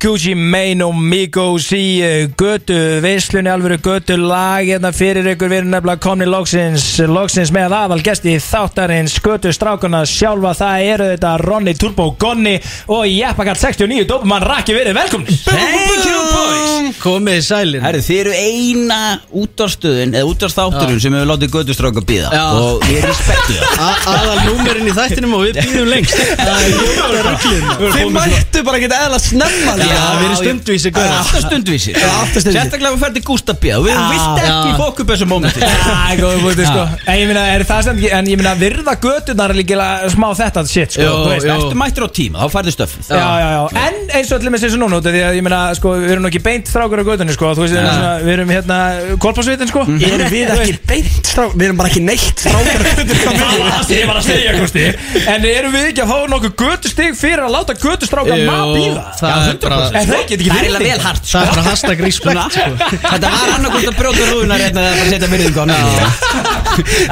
Gucci Mane og Migos í uh, götu Veislunni alvöru götu lag hérna fyrir ykkur. Við erum nefnilega komni loksins Loksins með aðal gesti þáttarins Götu strákuna sjálfa Það eru þetta Ronny Turbo Gonni Og Jeppakall 69 Dópumann Raki verið velkomin Thank you boys. Komið í sælinn. Herri, þið eru eina útvarstöðin eða útvarsþátturinn sem hefur látið gödustráka býða Já. og ég respektu það Aðal númerinn í þættinum og við býðum lengst. Er Þið mættu bara ekki eða snemma Já, við erum stundvísi stundvísi. Sérstaklega við ferði Gústa B. Og við vilt ekki Já. fók upp þessu mómenti. Sko. En ég meina, er það sem ekki En ég meina, virða götunar líka smá þetta shit sko. Eftir mættir á tíma, þá já, já, en eins og allir með þessu núna út af Því að ég meina, sko, við erum ekki beint strákur á götunni, sko. Þú veist, við erum, svona, við erum hérna, kolpasvitin, sko. Erum við ekki beint strák Við erum bara ekki neitt strákar Það ég var að segja, Kosti En erum við ekki að fá nokkuð götustig fyrir að láta götustráka maður býða? Það er bara En það Það er eiginlega vel hart Það er bara hashtag respect sko. Þetta var annarkvæmt að brjóta rúðunar hérna eða bara setja virðingu á nýju.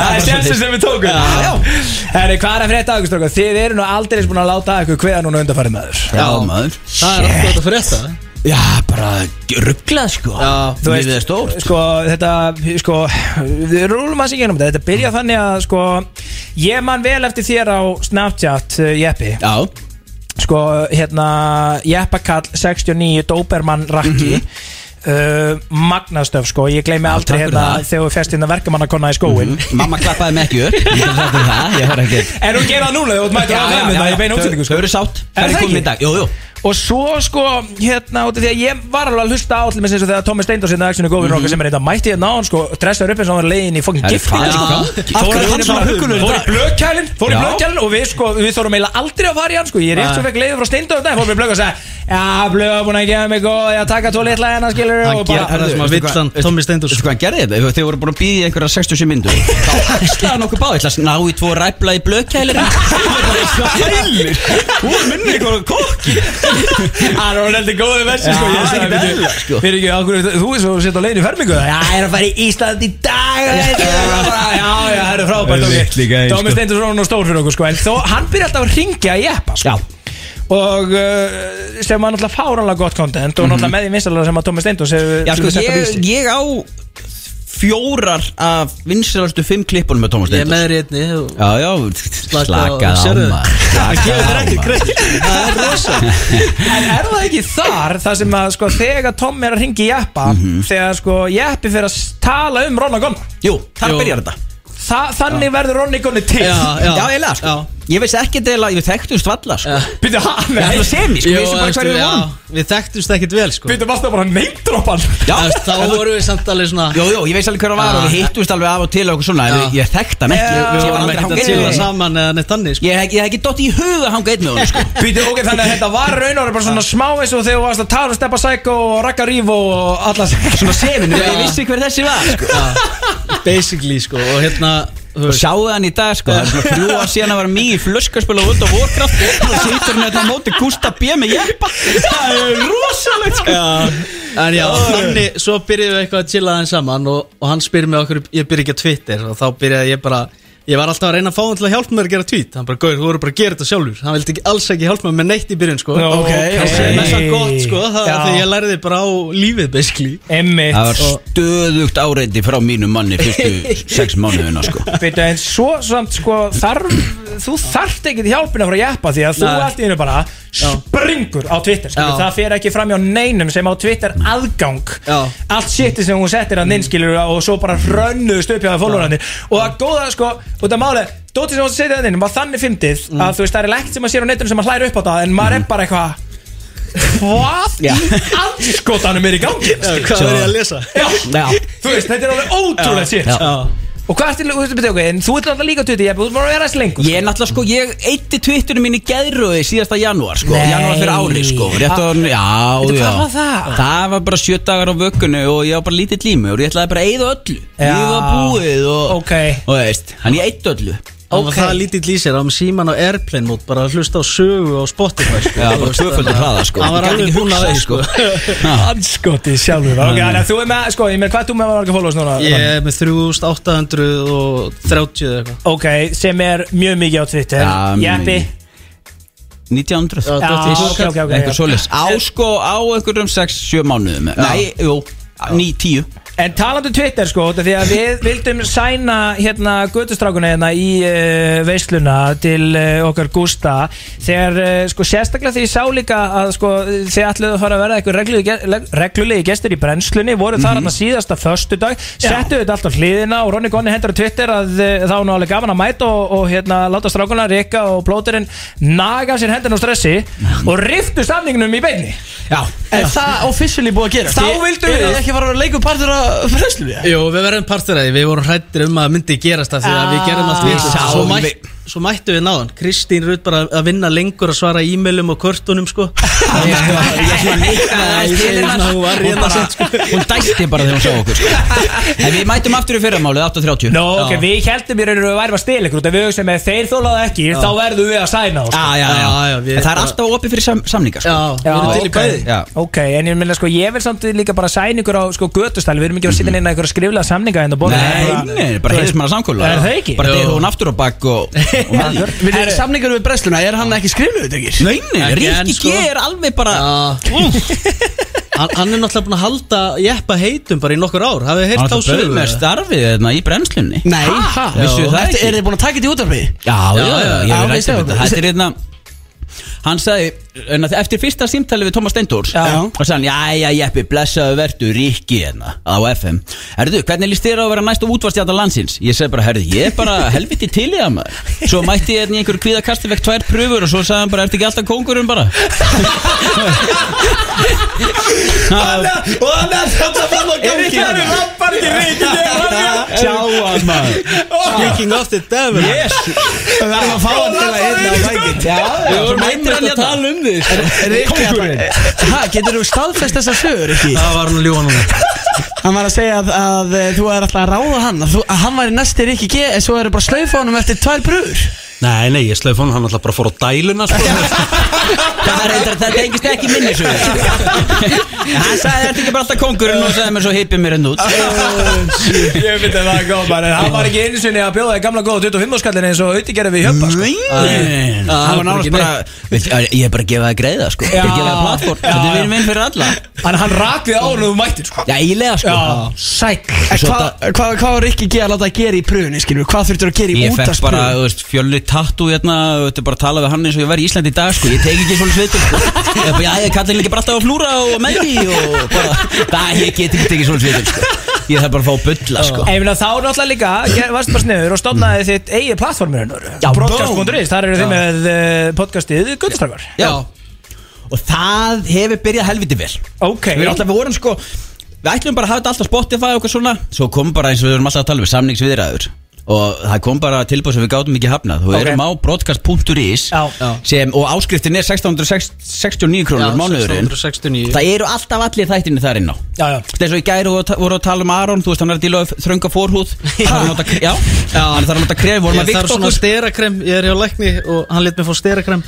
Það er sjensin sem við tókum. Hvað er að frétta af ykkur stráka? Þið eru nú aldrei búin að láta ykkur hveða núna undarfærið maður. Já, maður. Það er alltaf þetta fyrir þetta Já, bara rugglað sko. Já, Þú er stórt Sko, þetta, sko Við rúlum að segja um þetta. Þetta byrja þannig að, sko Ég man vel eftir þér á Snapchat, uh, Jeppi. Já, Sko, hérna Jeppakall 69, Dobermann Rakki. Uh, Magnastöf, sko. Ég gleymi aldrei hérna það. Þegar við fest hérna verkamannakonna í skóin mamma klappaði mig ekki það, ekki En hún gera það núna, þú mættir á þeim Það er beina útsendingu, Þau sko eru sátt. Það það er ekki? í dag. Jú, jú Og svo sko, hérna, út af því að ég var alveg að hlusta á allir með þess að þegar Tómi Steindors hérna Axinu góður okkar sem er þetta mætti hérna á hann sko dressaður upp eins og hann var leiðin í fokkin Það er gift hvað, sko? Fór er svona í Fór í dag? blökkælin Fór í Já. blökkælin og við sko, við þórum eiginlega aldrei að fara í hann sko. Ég er rétt svo fekk leiður frá Steindors dag Fór með blökk og sagði Já, blökk var búin að gefa mig góð Ég að taka tvo litla hennar skilur og bara það sem að veistu hvað- villan Tommy Steindors Veistu hvað hann gerði þetta? Þegar voru búin að býða í einhverja 67 myndu Þá ætlaði hann okkur báði ætlaði að ná í tvo ræfla í blökkælir Þú er minni eitthvað kokki Það var heldur góðu versi sko Ég sagði, ekkert "Bíddu, eðlilega, sko." Fyrir ekki, ákveður, þú er svo setja á leiðin í fermingu Já, ég er að fara í Ísland í dag og er bara- Já, já, það er frábært ok. Litli gæinn, Tómi sko. Steindur svona stór fyrir okkur sko En þó, hann byrja alltaf að ringja í eppa sko Já. Og uh, sem var náttúrulega fáranlega gott content Og náttúrulega með því vinsalega sem að Tómi Steindors hefur Já, sko, sett ég, ég á fjórar af vinsalastu fimm klippunum með Tómas Ég er Steindors með þér og- Já, já, Slaka á, slakað á sérðu? maður. Slakað á maður. Það er rosa. En er það ekki þar Það sem að sko þegar Tom er að ringa í eppa Þegar sko Jeppi fyrir að s- tala um Ronna Gunn Jú, þar Jú. byrjar þetta. Þa, Þannig verður Ronni Gunni til. Já, eiginlega, sko. Ég veist ekki til að, ég þekktust valla, sko. Já. Byrju hann Það er svona semi, sko, við vissum bara hverju við vorum. Við þekktumst ekkit vel sko. Byrju varstu bara neymdroppan Já, Þá vorum við samt alveg svona Jú, jú, ég veist alveg hver það var og við Já. hittumst alveg af og til og eitthvað svona ég- Ég þekkt hann ekki. Ég Við var vorum aldrei ekkert hangað að honum. saman eða neitt annir sko. Ég hef ég ekki dott í huga að hanga einn með honum, sko. Býtu, ok, þannig að þetta var raun og bara svona smá eins og og og Og Og sjáðu hann í dag, sko. Þrjú að síðan að vera mjög í flöskarspil og World of Warcraft. Og situr hann hérna á móti Gústa B með jeppa. Það er rosalegt, sko. En já, þannig Svo byrjuðum við eitthvað að chilla þeim saman Og, og hann spyrir mig okkur Ég byrja ekki að Twitter. Og þá byrjaði ég bara Ég var alltaf að reyna að fá hann til að hjálpa mér að gera tweet. Hann bara, Gaur, þú voru bara að gera þetta sjálfur. Hann vildi ekki, alls ekki hjálpa mér með neitt í byrjun sko. Ok, Það ok. sem er svo gott sko það, Já. Þegar ég lærði bara á lífið basically. Emmitt Það var stöðugt áreiti frá mínum manni fyrstu sex mánuðina, sko. Býtu, en svo samt sko þarf, Þú þarft ekki hjálpina frá Jeppa Því að þú Nei. allt í hennu bara springur á Twitter skilur. Já. Það fer ekki fram hjá neinum sem á Twitter aðgang. Já. Allt shiti sem hún settir að nynskilur Og svo bara hrönnuðust upp hjá það fólurandi Og það góða sko, út af máli Dóttir sem hún settir það inn var þannig fyndið Mm. Að þú veist, það er ekkert sem að sér á netinu sem að hlæra upp á það En maður er bara eitthvað Hvað í anskotanum er í gangi? Hvað er ég að lesa? Já, þú veist, þetta er alveg ótrúlega. Já Og hvað ertu, þú veist, byrju, ok, en þú ert alltaf líka tuti, ég ert bara að vera þessi lengur Ég er náttúrulega sko, ég eitti twitterinu mín í geðröði síðasta janúar sko, Nei. janúar fyrir ári sko, rétt á, já, Veitu, já hvað var það? Það var bara sjö dagar á vökkunni og ég var bara lítið lími og ég ætlaði bara að eyða öllu. Ég var búið og, Ok. og veist, hann ég eitt öllu Það var Ok. það lítið lýsir á með síman á Airplane mode bara að hlusta á sögu á Spotify sko. Já, bara tvöföldur hraða sko. Hann var alveg ekki búinn að því, sko. Já. Anskotið sjálfur. Ok, þannig að þú er með, sko, ég með hvað þú með marga followers núna? Ég er með 3830 eða eitthvað. Ok, sem er mjög mikið á Twitter. Mjög Jeppi, 1900 Já, Já, Dottir ok, ok, ok, Einhver svoleiðis. Á sko, á einhverjum 6-7 mánuðum. Nei, jú, 9-10 En talandi um Twitter sko, því að við vildum sæna hérna gutustrákuna hérna í uh, veisluna til uh, okkar Gústa. Þegar uh, sko sérstaklega því ég sá líka að sko þið ætluðu að fara að verða eitthvað reglulegi, reglulegi gestur í brennslunni voru þar Mhm. hann að síðasta föstudag. Settu þetta alltaf hliðina og Ronny Gonni hendur á Twitter að uh, þá er nú alveg gaman að mæta og, og hérna láta strákuna Rikka og plóterinn naga sér hendina á stressi og riftu samningnum í beinni. Já, Er það officially búið að gera? Þá vildum við- Að af fröslu? Jú, við verðum partur af því, við vorum hrættir um að myndi gerast það því að við gerum allt Ah. við svo, við- mætt, svo mættu við náðan. Kristín Rutt bara að vinna lengur að svara e-mailum og kvörtunum sko. Hún hérna bara- sko. Þegar hún sá okkur sko. En við mætum aftur í fyrramálið 8.30 Nó, ok, við heldum í rauninu að við værum að stila ykkur að þeir þólaði ekki, þá verðum við að sæna sko. Já, já, já, Já, já, við En það er alltaf opið fyrir sam samningar sko. Já, við erum til í ok. en ég meina sko, ég vil samt líka bara sæna ykkur á sko götustæli, við erum ekki að sitja inn að ykkur skriflega samninga en það bóla Nei, nei, bara heils maður samkóla Er það ekki? Bara deyð hún aftur á bakk og, samningar við brennsluna, er hann ekki skrifluð þetta ekki? Nei, nei, Ekki Ríkki G er alveg bara hann, hann er náttúrulega búin að halda jeppa heitum bara í nokkur ár Hafið þið er á að bauð sögu? með starfið þarna í brennslunni Nei? Vissu það ekki? Er þið búin að taka þetta í útvarfi? Já, já, já, ég um það. þetta Þetta er hérna Hann sagði, eftir fyrsta símtali við Thomas Steindors Já. Og sagði hann, jæja, jeppi, blessaðu verdu Ríkki hérna á FM Herðu, hvernig líst þér á að vera næst á útvarstjata landsins? Ég segi bara, herðu, ég er bara helviti til í það maður Svo mætti ég hérna í einhverju kvíðakasti vekk tvær pröfur Og svo sagði hann bara, ertu ekki alltaf kóngurinn bara? Og hann er þetta fram á gangi rappar ekki Rikki Sjá hann maður. Speaking of the devil. Jésu Við verðum að fá hann til að hérna á vængin Já, Við vorum einmitt að hérna tala um því Kongurinn Hæ, getur þú staðfest þessa sögur ekki? Það var hann að ljúa núna. Hann var að segja að, að eh, þú er alltaf að ráða hann. Að, þú, að hann væri næsti Rikki G en svo eru bara slaufa honum eftir tvær bröður Nei, nei, ég sleif hann, hann alltaf bara fór á dæluna sko. Það reyndar, það tengist ekki minni svo Hann sagði þetta ekki bara alltaf kongurinn og sagði mér svo hippið mér enn út. Ég myndi það góð bara, en hann var ekki einu sinni að bjóða í gamla góða 25 skallin eins og auðvitað gerði við hjöpa sko. Nei, hann var nánast bara "Vilt- Ég er bara að gefa það greiða sko. Ég er að gefa það plattform Þetta er vinn vinn fyrir alla. Hann, hann rak við áður og þú mættir sko. Já, eiginlega sko. Sæk Hvað Ég tattu hérna Þetta er bara að tala við hann eins og ég var í Íslandi í dag sko. Ég tek ekki svona svitur sko. Ég bara, já, ég kallar líka bara alltaf á flúra og með því Og bara, það, ég get ekki tekið svona svitur sko. Ég þarf bara að fá að bulla sko. Ég meina þá náttúrulega líka, ger- varst bara sniður og stofnaði þitt eigið plattformir Já, Broadcast.is, þar eru þið með uh, podcastið Guttastrakar Já. Og það hefur byrjað helviti vel. Ok. Við, alltaf, vorum sko Við ætlum bara að hafa þetta alltaf Spotify og eitthvað svona. Svo kom bara eins og við erum alltaf að tala um samningsviðræður Og það kom bara tilbúið sem við gátum ekki hafnað. Þú Ok. erum á broadcast.is Og áskriftin er 1669 krónur mánuðurinn. 1669 Það eru alltaf allir þættinni þar inn á. Já, já. Þess að í gæri voru, að tala um Aron Þú veist hann er að díla við þrönga fórhúð Hann er að nota, já, hann þarf að nota kref Vorum Ég að þarf svona sterakrem Ég er hjá lækni og hann lit mér fá sterakrem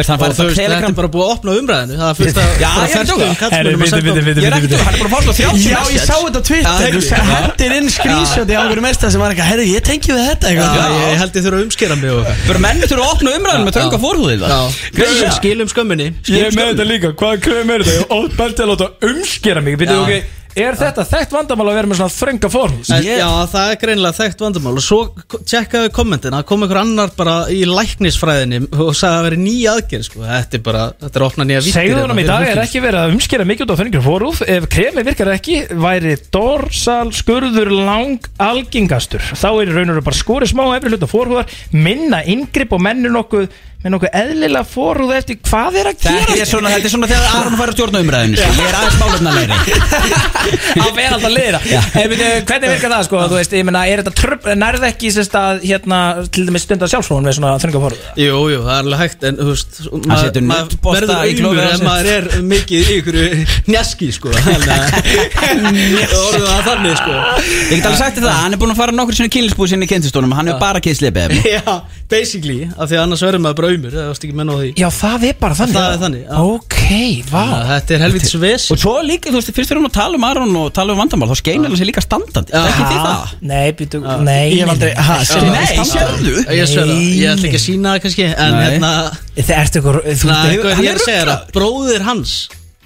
veist, hann Og þú veist, þetta er bara búið að opna umræðinu Það er fyrst að Já, ég er að fertugum djóka. kallmönnum að senda Herri, okkur. Ég er ekki, hann er bara að fá svo 30 Já, ég sá þetta á Twitter. Þú hendir inn screenshot í ákveðum mesta sem var eitthvað Herri, ég tengi við þetta ég held ég þurfa að umskera mig og Bara menn þurfa að opna umræðinu með þrönga fórhúðið Já, skilum skömminni. Ég er með þetta líka, hvað kröfum er þetta? Umskera mig. Býtu, Já. ok, er þetta þekkt vandamál að vera með svona þrönga fórhús? Ég- Já, það er greinilega þekkt vandamál. Og svo tjekkaðu kommentin. Það kom einhver annar bara í læknisfræðinni og sagði að það veri ný aðgerð sko. þetta er bara, þetta er opna nýja vittir Segðu honum í dag er ekki verið að umskera mikið út á þröngur fórhúð Ef kremi virkar ekki, væri dorsal skurður lang algengastur. Þá er í raun og veru bara skori smá efri hluta fórhúðar Minna inngrip og mennu nokkuð með nokkuð eðlilega fórhúð eftir hvað er að Þetta gera er svona, þetta er svona þegar Aron fær að stjórna umræðinu sko. Ég er aðeins málefna meiri Það fer alltaf en, veitu, Hvernig virkar það sko, þú veist, ég meina, er þetta tröp, nærð ekki sérst að, hérna, til dæmis stundar sjálfsfróðun með svona þrönga fórhúð Jú, jú, það er alveg hægt en þú veist, setur maður verður ef sér. maður er mikið í ykkur njaski sko þannig að þannig sko. Ég get alveg sagt það, hann er búin að fara nokkur er því gaumur Það varst ekki menn á því? Já, það er bara þannig Það er þannig, já. Ok, vá. Þetta er helvitis ves Og svo líka, þú veist, fyrst fyrir hún að tala um Aron og tala um vandamál Þá skeinar hann sér líka standandi. Já. Ekki þið það? Nei, býtu, nei Ég hef aldrei, ha, sem Nei, sérðu Ég sver það, ég ætla ekki að sína það kannski En hérna Það ertu ykkur Þú hvað hann er er að Bróðir hans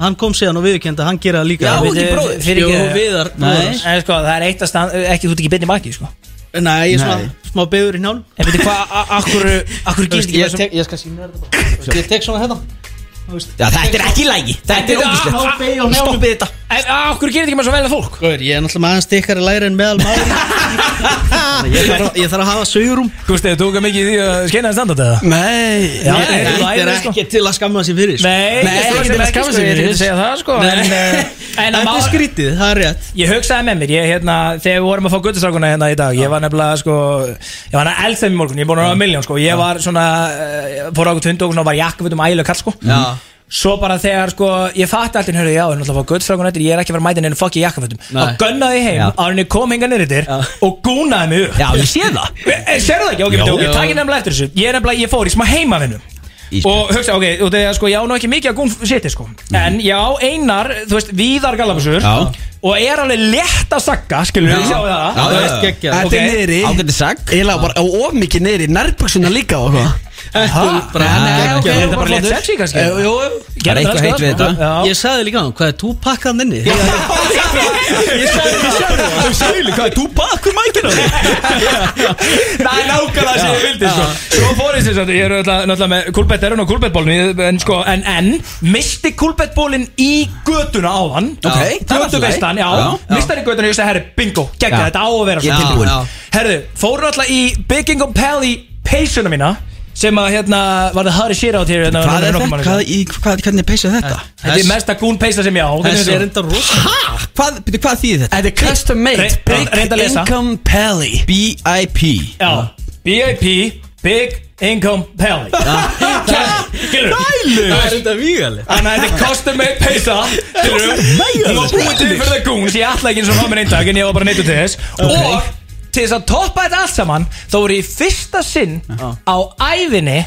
Hann kom síðan og viðurkendi að hann gera það líka. Já, ekki bróðir. Fyrir Jú, Viðar Nei. sko, það er eitt að stand Ekki þú ert ekki beinni maki, sko Nei, ég er svona smá beður í njálm En veitir hvað, akkur Akkur gerist ekki Ég ég skal sína þér þetta bara. Ég tek svona hérna. Þú veist. Já, þetta er ekki í lægi Þetta er ógislegt Stoppið þetta En akkur gerist ekki með svo vel að fólk Góður, ég er náttúrulega með aðeins stikkari læri en meðal maður Þannig ég þarf að- Ég þarf að hafa sögurum Gústi, þú tók mikið í því að skeina þess standart eða? Nei Já, Nei, þetta er Þetta er læri, sko. ekki til að skamma sér fyrir sko. Nei, Nei, ég ekki ekki til að skamma sig Ég er fyrir. ekki að segja það, sko. En, eh, en Þetta að er skrítið, það er rétt Ég hugsaði með mér, ég, hérna, þegar við vorum að fá guttustrákuna hérna í dag Ég var nefnilega, sko, ég var að elda þeim í morgun Ég er búin að vera miljón, sko Ég var svona, uh, fór á okkur tund og var jakkafutum ægilega kall, sko Já Svo bara þegar, sko, ég fatti alltaf hörðu, já, en alltaf fá guttustrákuna eftir Ég er ekki að vera mætin en fokk í jakkafutum Nei. Og gunnaði heim, Já. áður en ég kom hinga yfir Já. Og gúnaði mig upp Já, ég sé það Serðu það ekki? Ok, Já. ok, Já. takk ég nefnilega eftir þessu Ég er nefnilega, ég fór í smá heimavinnum Í- Og hugsa, ok, og er sko, ég á nú ekki mikið að gún seti sko En ég á einar, þú veist, víðar galabusur Já. Og er alveg létt að sagga, skilur við, sjáu það Já, Það já, er já. geggjað Þetta Ok. er Ég laði bara of mikið niðri Nærbuksuna líka og eitthvað Það er eitthvað heitt við þetta. Ég sagði líka á hann, hvað er þú pakkað minni? Ég sagði, ég sagði það Sæli, hvað er þú bakur mækina? Það er nákvæmlega sem ég vildi sko. Svo fór ég þess að ég er náttúrulega með kulbettærun og kulbettbólin En sko, en en Misti kulbettbólin í götuna á hann. Götuveistan, já, hann í götuna og ég sagði, herri, bingo, geggja, Já. þetta á að vera er. Herðu, fóru náttúrulega í Bigging and Pally peysuna mína Sem að, hérna, var það shit out here hérna, Hvað er nokkrum þetta? Hvað, í, hvað, hvernig peysið þetta? Þetta er mesta gún peysa sem ég á Þessi er þetta? enda rosa Hæ? Hvað, byrju, hvað þýðir þetta? Þetta er custom made. Re- Big reyndu að lesa. Income Pally. BIP Já, BIP Big Income Pally. Skilur Það er enda vígali Þannig að þetta er custom made peysa Skilur Hún var búið til fyrir það gún Því ég ætla ekki eins og fá mér eintak En ég var bara neittu til þess. Og til þess að toppa þetta allt saman Þá voru í fyrsta sinn Á ævinni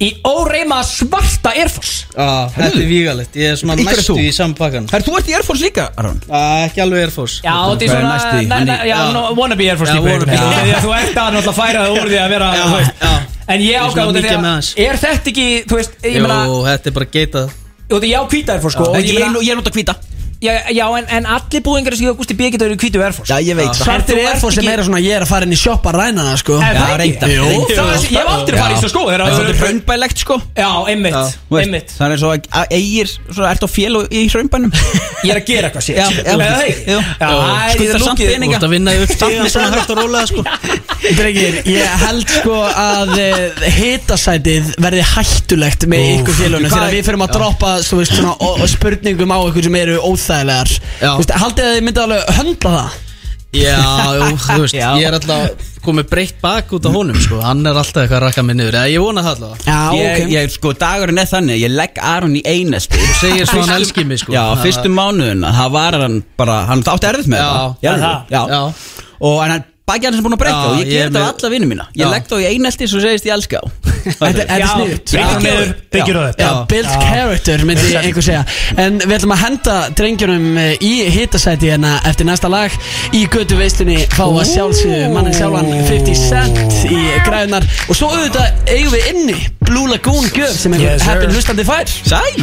Í óreima svarta Air Force Þetta er vígalegt, ég er svona Í hverju næstu þú? í saman pakkan Herr, þú ert í Air Force líka, Aron Ekki alveg Air Force Já, þetta er er svona næst í? næ- næ- Já, no, wannabe Air Force Já, típu wannabe. einhvern veginn. Því að Þú ert að náttúrulega færa það úr því að vera Já, þú veist. já. En ég Ég er svona af mikið með hans. Er þetta ekki, þú veist Ég Jú, meina, þetta er bara geitað út af ég á hvíta Air Force sko og ég ég, meina- ég er nút að hvita Já, já en, en allir búingar sem ég á Gústi B geta verið hvítu Air Force. Já, ég veit. Það Svartir þú ert Air Force sem meira svona Ég er að fara inn í shop að ræna það sko. Er Já, það ekki? Jú. Það er- Ég hef aldrei farið í þessu sko þegar Það er það svolítið hraunbælegt, sko. Já, einmitt, Þú veist, einmitt. Það er svo að eigir Svo ert á fél og í hraunbænum? Ég er að gera eitthvað sér Já, já. Jú. Er Skuldar samt lúkið. peninga. Þú ert að vinna í uppstíðan svona hægt og rólega sko. Drengir, ég held sko að uh, hitasætið verði hættulegt með ykkur Hvað þegar er- við fyrir að droppa þú veist, svona, og, og spurningum á ykkur sem eru óþægilegar veist, Haldið að þið myndið alveg höndla það? Já, jú, þú veist, Já. ég er alltaf komið breytt bak út á honum sko Hann er alltaf eitthvað að rakka mig niður Eða ég vona það allavega Já, ég, ok ég, sko, dagurinn er þannig Ég legg Aron í einesti Þú segir svo hann elskir mig sko Já, fyrstu mánuðuna Það var hann bara Hann átti erfitt með Já. það Já, já, það. já. Já. Og en hann Bækja hann sem búin að breyta Já, Og ég ger er þetta á alla vinnu mína. Ég legg þá í einelti Svo segist ég elska á Þetta er niður, byggjur á þetta Já, build character myndi einhver segja. En við ætlum að henda drengjunum eh, í hitasæti hérna eftir næsta lag. Í götu veistunni fá að sjálfsögðu mannin sjálfan 50 cent í græðunar Og svo auðvitað eigum við inni Blue Lagoon gjöf sem einhver Yes, heppin hlustandi fær. Sæl.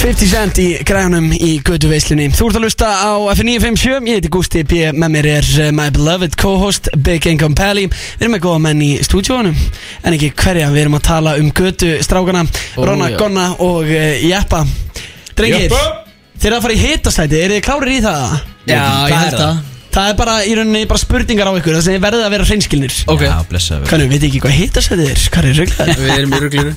50 cent í græðunum í götu veistunni Þú ert að hlusta á F957 Ég heiti Gusti P. Með mér er eh, my beloved co-host Big Income Pally. Við erum með góða menn í stúdíónum En ekki hverja, við erum að tala um götu strákana Ó, Ronna, já. Gonna og uh, Jeppa. Drengir, þeir eru að fara í hitastæti, eru þið klárir í það? Já, ég er held það? Að Það er bara í rauninni bara spurningar á ykkur Það sem þið verðið að vera hreinskilnir Ok, Já, blessa við Hvernig, veit ekki hvað hitastæti er? Hvað er rugglaður? við erum í rugliru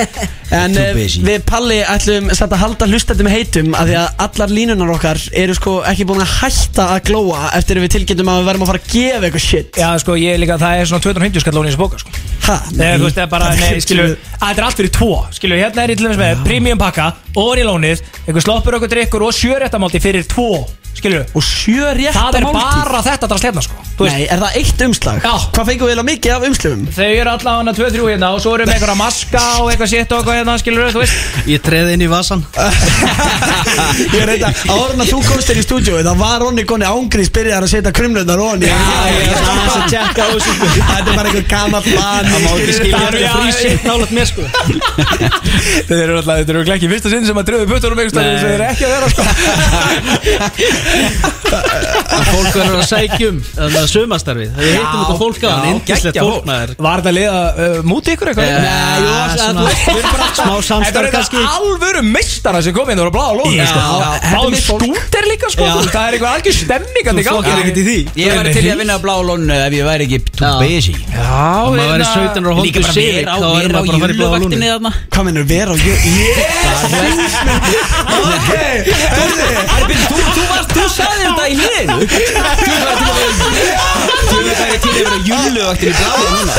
En uh, busy. við Palli ætlum satt að halda hlustandi með heitum af því að allar línunar okkar eru sko ekki búin að hætta að glóa eftir að við tilkynntum að við verðum að fara að gefa eitthvað shit Já, sko, ég er líka, það er svona 250 skall lóni í þessu bóka, sko Ha? Nei, þú veist, það er bara, nei, skilu að Þetta er allt fyrir tvo, skilu, hérna er ég til dæmis með Premium pakka, og í lónið Einhver sloppur, okkur drikkur og sjöréttamálti fyrir tvo Skilu, Og sjö rétta það er máltíð. bara þetta drast hérna, sko. Þú veist, Nei, er það eitt umslag? Já. Hvað fengum við eiginlega mikið af umslugum? Þau eru allavega 2-3 hérna og svo erum við einhverja maska og eitthvað shit og eitthvað hérna, skilur þú veist. Ég treði inn í vasan Ég reynda, árun að þú komst þér í stúdíu Það var Ronni Gonni ángrís byrjaðar að setja krumlunar Ronni Já, ég er aðeins að tjekka á þessu. Sko. Þetta er bara einhver gammal mann Það má ekki skilja þetta já, frísitt nálat mér sko. Þetta eru alltaf, þetta eru ekki fyrsta sinn sem að dröðu puttunum einhverstað að þeir eru ekki að vera sko að Fólk verður að sækjum Þannig að sumastarfið Það er heitum þetta fólk á hann Indislegt fólk maður. Var þetta að liða uh, múti ykkur eitthvað? Nei, jú, svona- erum Smá samstarf Þetta er kannski. þetta alvöru meistara sem kom inn og voru blá á lónu Já, já, Báðum skúter líka sko. Það er eitthvað algjör stemming að í því. Ég væri til að vinna á blá lónu ef ég væri ekki too busy Já, Og maður væri 17 ára og bara sig vera á, Þá er á maður bara að fara í bláa júluvaktinni lúnu þarna. Hvað minnur vera á byrju, Þú, sagði þetta í hliðinu Þú var til að vera Þú væri til að vera á júluvaktinni blá lónu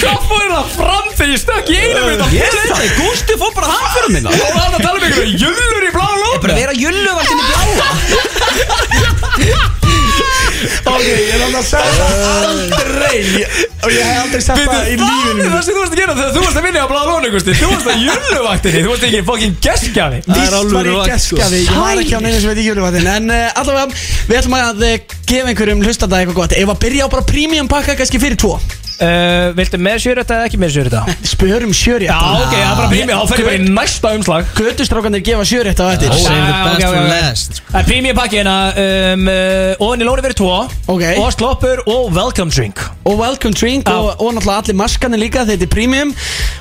Hvað fór það fram þegar ég stökk í einu mynd Ég veit það, Gústi fór bara hann fyrir minna. Og það að tala um einhverju jullur í blá lónu Bara vera á júluvaktinni bláa ok, ég er alveg að segja það. Aldrei. Og ég hef aldrei sagt það í Það lífinu er það sem þú varst að gera þegar þú varst að vinna á blá lónu Gusti. Þú varst að julluvaktinni, þú varst ekki fokkin geskjafi Það er Víst var alvöru ég vakt, sko. geskjafi, ég var ekki á neina sem veit ekki júluvatinn En uh, allavega, við ætlum að uh, gefa einhverjum hlustanda eitthvað gott. Ef að byrja á bara premium pakka kannski fyrir tvo uh, Viltu með sjöröta eða ekki með sjöröta? Spörum sjöri Já, ok, það er bara premium, þá fer ég bara í næsta umslag. Götustrákanir gefa sjörétt á eftir. Það er premium pakki hérna um, uh, Ofan í lóni verið tvo. Ok. Og sloppur og welcome drink. Og welcome drink Já. og, og náttúrulega allir maskanir líka Þetta er premium.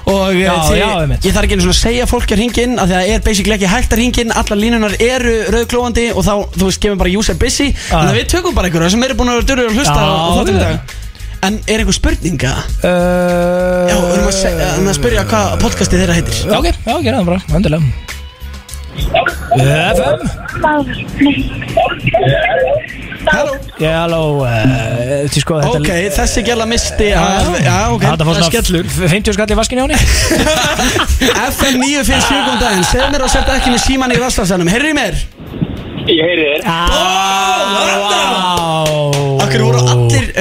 Og Já, þið- já, ég þarf ekki einu svona að segja ringin Af því að það er basically ekki hægt að ringin Allar línunar eru rauðklóandi Og þá, þú veist, gefum bara user busy. Þannig að við tökum bara einhverja sem eru búin að vera dörður að hlusta Í En er einhver spurninga? uh, Já, við erum að, segja, að spyrja hvað podcastið þeirra heitir. Já, ok, já, gera það bara, endilega FM Halló. Já, halló uh, Því sko, þetta Ok, þessi gæla misti af- Já, ok Það er skellur. 50 skall í vaskinni á henni. FM 957 kom daginn. Segð mér og setja ekki með síman í rastarsanum í mér? Ég heyri þér. Eh,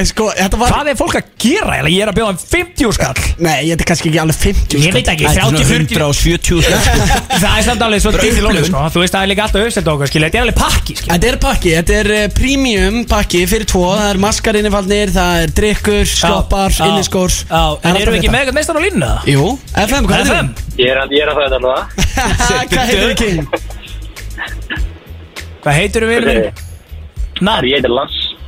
sko, þetta var Hvað er fólk að gera? Ég er að bjóða um 50 skall. Nei, þetta er kannski ekki alveg 50 Ég veit ekki, Þetta er 30, 40 svona 170 sko. Það er samt alveg svo upplifun. sko. Þú veist, það er líka alltaf auðsend okkur, skilja. Þetta er alveg pakki, skilja. Þetta er pakki, þetta er eh, premium pakki fyrir tvo. Það er maskar innifaldnir, það er drikkur, sloppar, Já, inniskór Já, en erum við ekki með eitthvað meistar á línuna? Jú, FM, hvað Ég er að, ég er að það þetta alveg Hvað heitir King? Hvað heitir við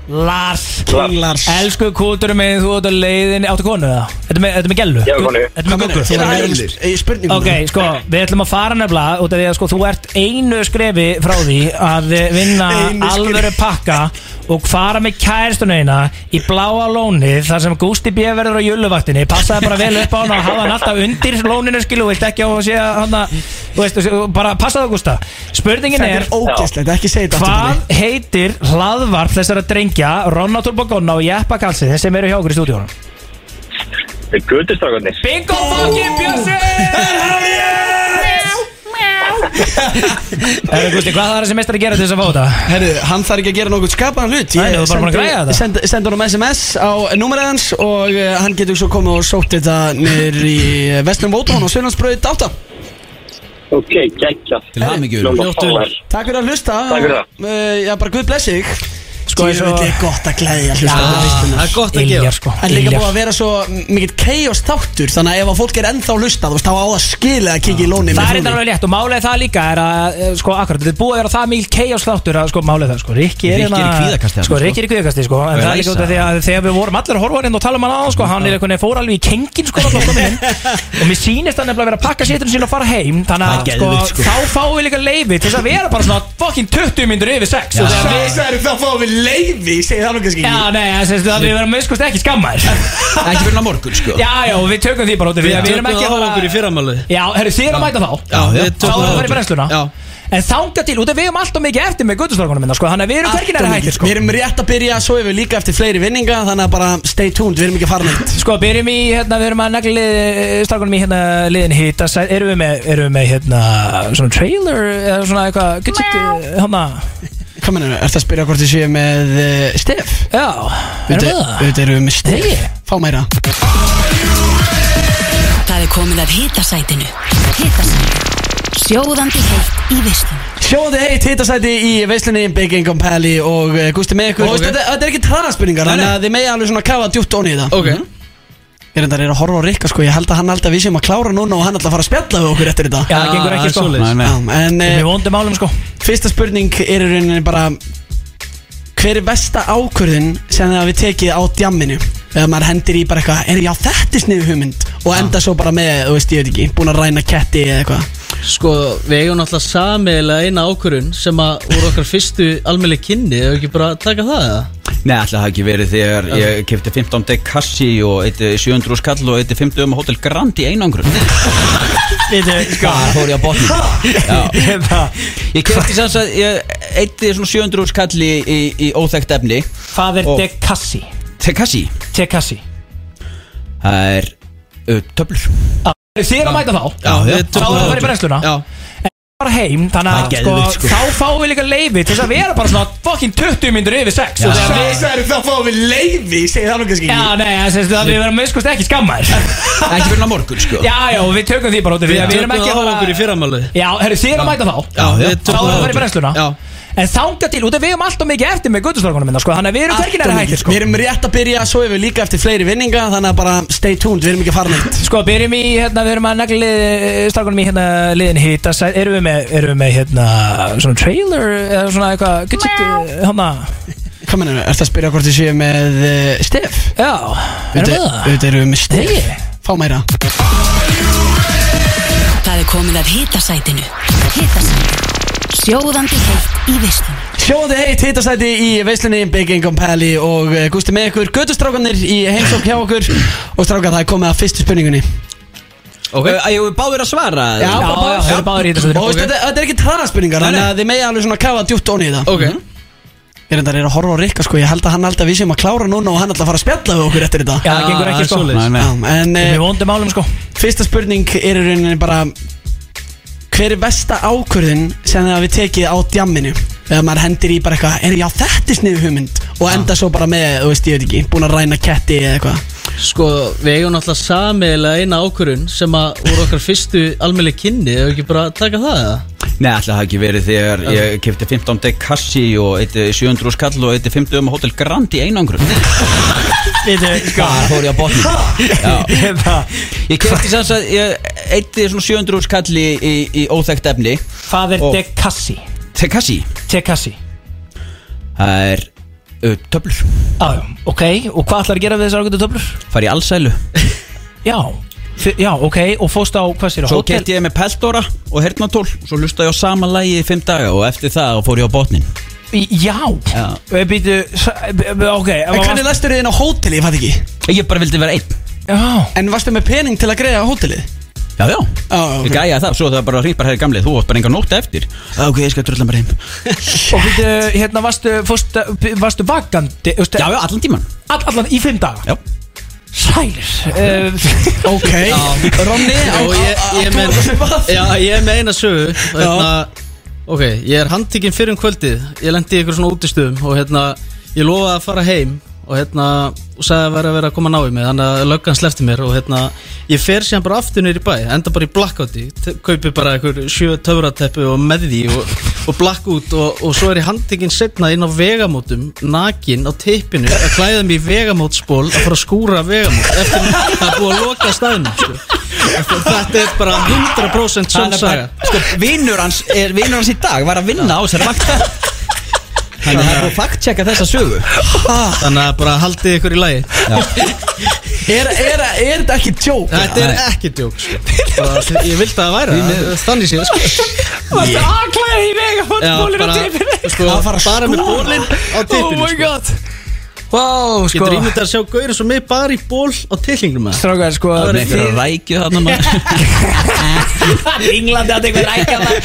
Lars Lars Lars Elsku kúturum minn, þú ert á leiðin Áttu konu eða? Þetta er með, þetta er með gellu? Já, konu. Þetta er með guggu? Þú var að í spurningum Ok, sko, við ætlum að fara nefnilega út af því að sko, þú ert einu skrefi frá því að vinna Einu skrefi. alvöru pakka og fara með kæristunum eina í bláa lónið þar sem Gústi B. verður á julluvaktinni passaði bara vel upp á hann og hafa hann alltaf undir lóninu skilu, vilt ekki á að sé hann að, þú veist, bara passaði Gústa Spurningin Þetta er, er ógæslegt, ekki segja þetta aftur hvað heitir hlaðvarp þessara drengja Ronna Turbogonna og Jeppa Kalsin sem eru hjá okkur í stúdíónum? Þetta er gutustrákarnir Bingo fucking Bjössi! Erðu Gústi, hvað þarf þessi meistari að gera til þess að fá þetta? Herru, hann þarf ekki að gera nokkuð skapaðan hlut Nei, þú ert bara búin að græja þetta. send, send honum SMS á númerið hans og uh, hann getur svo komið og sótt þetta niður í Vestlum Vótón og Sjölandsbröð 8 Ok, geggjað Til hamingju. Fáir. Takk fyrir að hlusta Takk fyrir og, uh, Já, bara Guð blessi þig Sko, Sko, ég veit ég gott að glæðja. Það er gott að gefa sko. En líka Iljar. búið að vera svo mikill chaos þáttur Þannig að ef að fólk er ennþá hlusta Þú veist, þá á það skilið að kikið í lóni Það er þetta alveg létt og málið það líka er að eh, sko akkurat, þetta er búið að vera það mikil chaos þáttur að sko málið það sko, Rikki er Rikki er í kvíðakasti sko, sko. Rikki er í kvíðakasti sko, en er það er að líka út af því að þegar við vorum allir að horfa hann og tala um hann á sko, hann er veginn fór alveg í fara heim þannig Það að geðveikt, þá fáum við líka leifi til þess að vera bara svona fucking 20 myndur yfir 6 og þegar við Það þá fáum við leiði Segði það nú kannski Já, nei, það að við verðum möskust ekki skammar. Ekki fyrir ná morgun sko. Já, já, við tökum því bara út af því Við tökum ekki það okkur í fara fyrramáli Já, herru, þið erum að mæta þá. Já, við Þá tökum erum við að fara í brennsluna. Já. En þanga til, út af við erum alltaf mikið eftir með guttustrákunum minna, sko Þannig að við erum hvergin að hættir, sko. Við erum rétt að byrja Svo erum við líka eftir fleiri vinninga Þannig að bara stay tuned Við erum ekki að fara neitt. Sko, byrjum í, hérna, við erum að negli lið, strákunum í, hérna, liðin hýta Erum við með, erum við með, hérna, svona trailer Eða svona eitthvað, gutsit, hérna Hvað mennur, ertu að spyrja hvort þið séu með uh, Stef? Já, erum við það? Auðvitað erum við með Stef Hey. Fá meira Það er komið að hitasætinu Hitasætinu Sjóðandi heitt í veislunni Sjóði heitt hitasæti í veislunni Big Income Pally og uh, Gusti með ykkur Ok. Og þetta, þetta er ekki traðarspurningar. Þannig að þið megi alveg svona kafa djúpt onni í það Ok Ég er enda að horfa á Rikka sko. Ég held að hann held að við séum að klára núna Og hann ætla að fara að spjalla við okkur eftir þetta. Já, það gengur ekki sko. Nei, nei. Já, En Við uh, vondum álum sko. fyrsta spurning er í rauninni bara Hver er besta ákvörðin sem þið hafið tekið á djamminu? Þegar maður hendir í bara eitthvað Er já þetta er sniðu hugmynd Og enda svo bara með, þú veist ég veit ekki Búin að ræna ketti eða eitthvað Sko, við eigum náttúrulega samiðilega eina ákvörun sem að voru okkar fyrstu almennið kynni, hefur ekki bara að taka það eða? Nei, alltaf það ekki verið þegar ég kefti 15 deg kassi og eitti 700 skall og eitti 50 um Hotel Grand í einangrun. Við sko. Það fór ég á botni Já. Hérna, Ég kefti ég eitti svona 700 skall í, í, í óþekkt efni. Hvað er Og- dekassi? Til kassi Tekassi Það er uh, töflur Þið er að mæta þá. Já, við Þá er það í brennsluna. Já, bara heim Þannig að sko, sko. þá fáum við líka leifi Til þess að vera bara svona fucking 20 myndur yfir 6 Já. Sæður þá fáum við leiði Segði það nú kannski Já, nei, það sést að við verðum miskust ekki skammar. Ekki fyrir á morgun sko. Já, já, við tökum því bara út af því við að Við erum tökum ekki það á að okkur í fara fyrramáli Já, herru, þið er að mæta þá. Já, við Þá tökum er það að fara í brennsluna. Já, En þanga til, út af við erum alltaf mikið eftir með guttustrákunum minna, sko Þannig að við erum hvergi næri hættir, sko. Við erum rétt að byrja Svo erum við líka eftir fleiri vinninga Þannig að bara stay tuned Við erum ekki að fara neitt. Sko, byrjum í, hérna, við erum að negla lið, strákunum í, hérna, liðin hitta Erum við með, erum við með, hérna, svona trailer Eða svona eitthvað, gudget, hérna. Hvað mennur, ertu að spyrja hvort þið séu með uh, Stef? Já, erum við það? Auðvitað erum við með Sjóðandi heitt í veislunni. Sjóði heitt hitasæti í veislunni Big Income Pally og uh, Gusti með ykkur Götustrákanir í heimsók hjá okkur. Og stráka það er komið að fyrstu spurningunni. Ok. Æ, ég báður að svara Já, Já, bara- já, báðir í þetta Og okay. þetta, þetta er ekki traðarspurningar Nei, Þannig að þið megi alveg svona kafa djúpt onni í það. Ok. Ég er að horfa á Rikka sko. Ég held að hann að við séum að klára núna Og hann að fara að spjalla við okkur eftir þetta. Já, það gengur ekki, er sko. Við uh, vondum álum, sko. fyrsta spurning er í rauninni bara Hver er besta ákvörðin sem þið hafið tekið á djamminu? Þegar maður hendir í bara eitthvað Er já þetta er sniðu hugmynd Og enda svo bara með, þú veist ég veit ekki Búin að ræna ketti eða eitthvað. Sko, við eigum náttúrulega samiðilega eina ákvörun sem að voru okkar fyrstu almennið kynni, hefur ekki bara að taka það eða? Nei, alltaf það ekki verið þegar ég kefti 15 deg kassi og eitti 700 skall og eitti 50 um Hotel Grand í einangrun. Við, Það fór ég á Hérna, Ég kefti sem sagt, ég eitti svona 700 skall í, í, í óþekkt efni. Hvað er Og- dekassi? Til kassi Tekassi Það er uh, töflur. Já, já, ok, og hvað ætlar að gera við þessar ágættu töflur? Far í allsælu Já, já, ok, og fóst á, hvað sér, Svo kefti ég með peltóra og hernatól. Svo lustaði ég á sama lægi í fimm daga Og eftir það fór ég á botnin Já, Já. já. Býtu, ok En hvernig læstur þið inn á hóteli, ég fatt ekki. Ég bara vildi vera einn. Já, En varstu með pening til að greiða hótelið? Já, já, Já, ok. ég gæja það Svo það bara hringbar herri gamlið Þú átt bara enga nótt eftir. Já, Ok, ég skal drölla bara heim. Og býtu, hérna, varstu, fórst, varstu vakandi Já, Já, já, allan tíman all, Allan í fimm daga? Já. Sælir. Uh, Ok, Ronni ég, ég, er með, já, ég er með eina sögu hérna, Ok, ég er handtikinn fyrir um kvöldið. Ég lendi í ykkur svona útistöðum Og hérna, ég lofaði að fara heim Og hérna, og sagði að vera að vera að koma að ná í mig Þannig að löggan slefti mér Og hérna, ég fer síðan bara aftur nýr í bæ Enda bara í blackouti Kaupi bara ykkur sjö töfrateppu og með því Og, og blackout og, og svo er ég handtikinn setna inn á vegamótum Nakin á tippinu Að klæða mig í vegamótsból Að fara að skúra vegamót Eftir að það búið að loka staðnum sko. Þetta er bara 100% Hann sann er saga bara, sko, vinnur hans, hans í dag var að vinna á þessari vakt Þannig að það er búið að fact-checka þessa sögu Þannig að bara haldið ykkur í lagi Er, er, er þetta ekki tjók? Þetta er ekki djók sko. bara, Ég vildi að það væri það, Þannig séð sko. Varstu aðklæði í vega Bólin á bara, tippinu sko, Að fara að bara með bólinn á Oh tippinu my sko. god Wow, sko. Getur ímyndið að sjá gaurin svo mig bara í ból á tillingnum með Strákar, sko. Það er einhverja rækju þarna maður. Englandi að eitthvað rækja það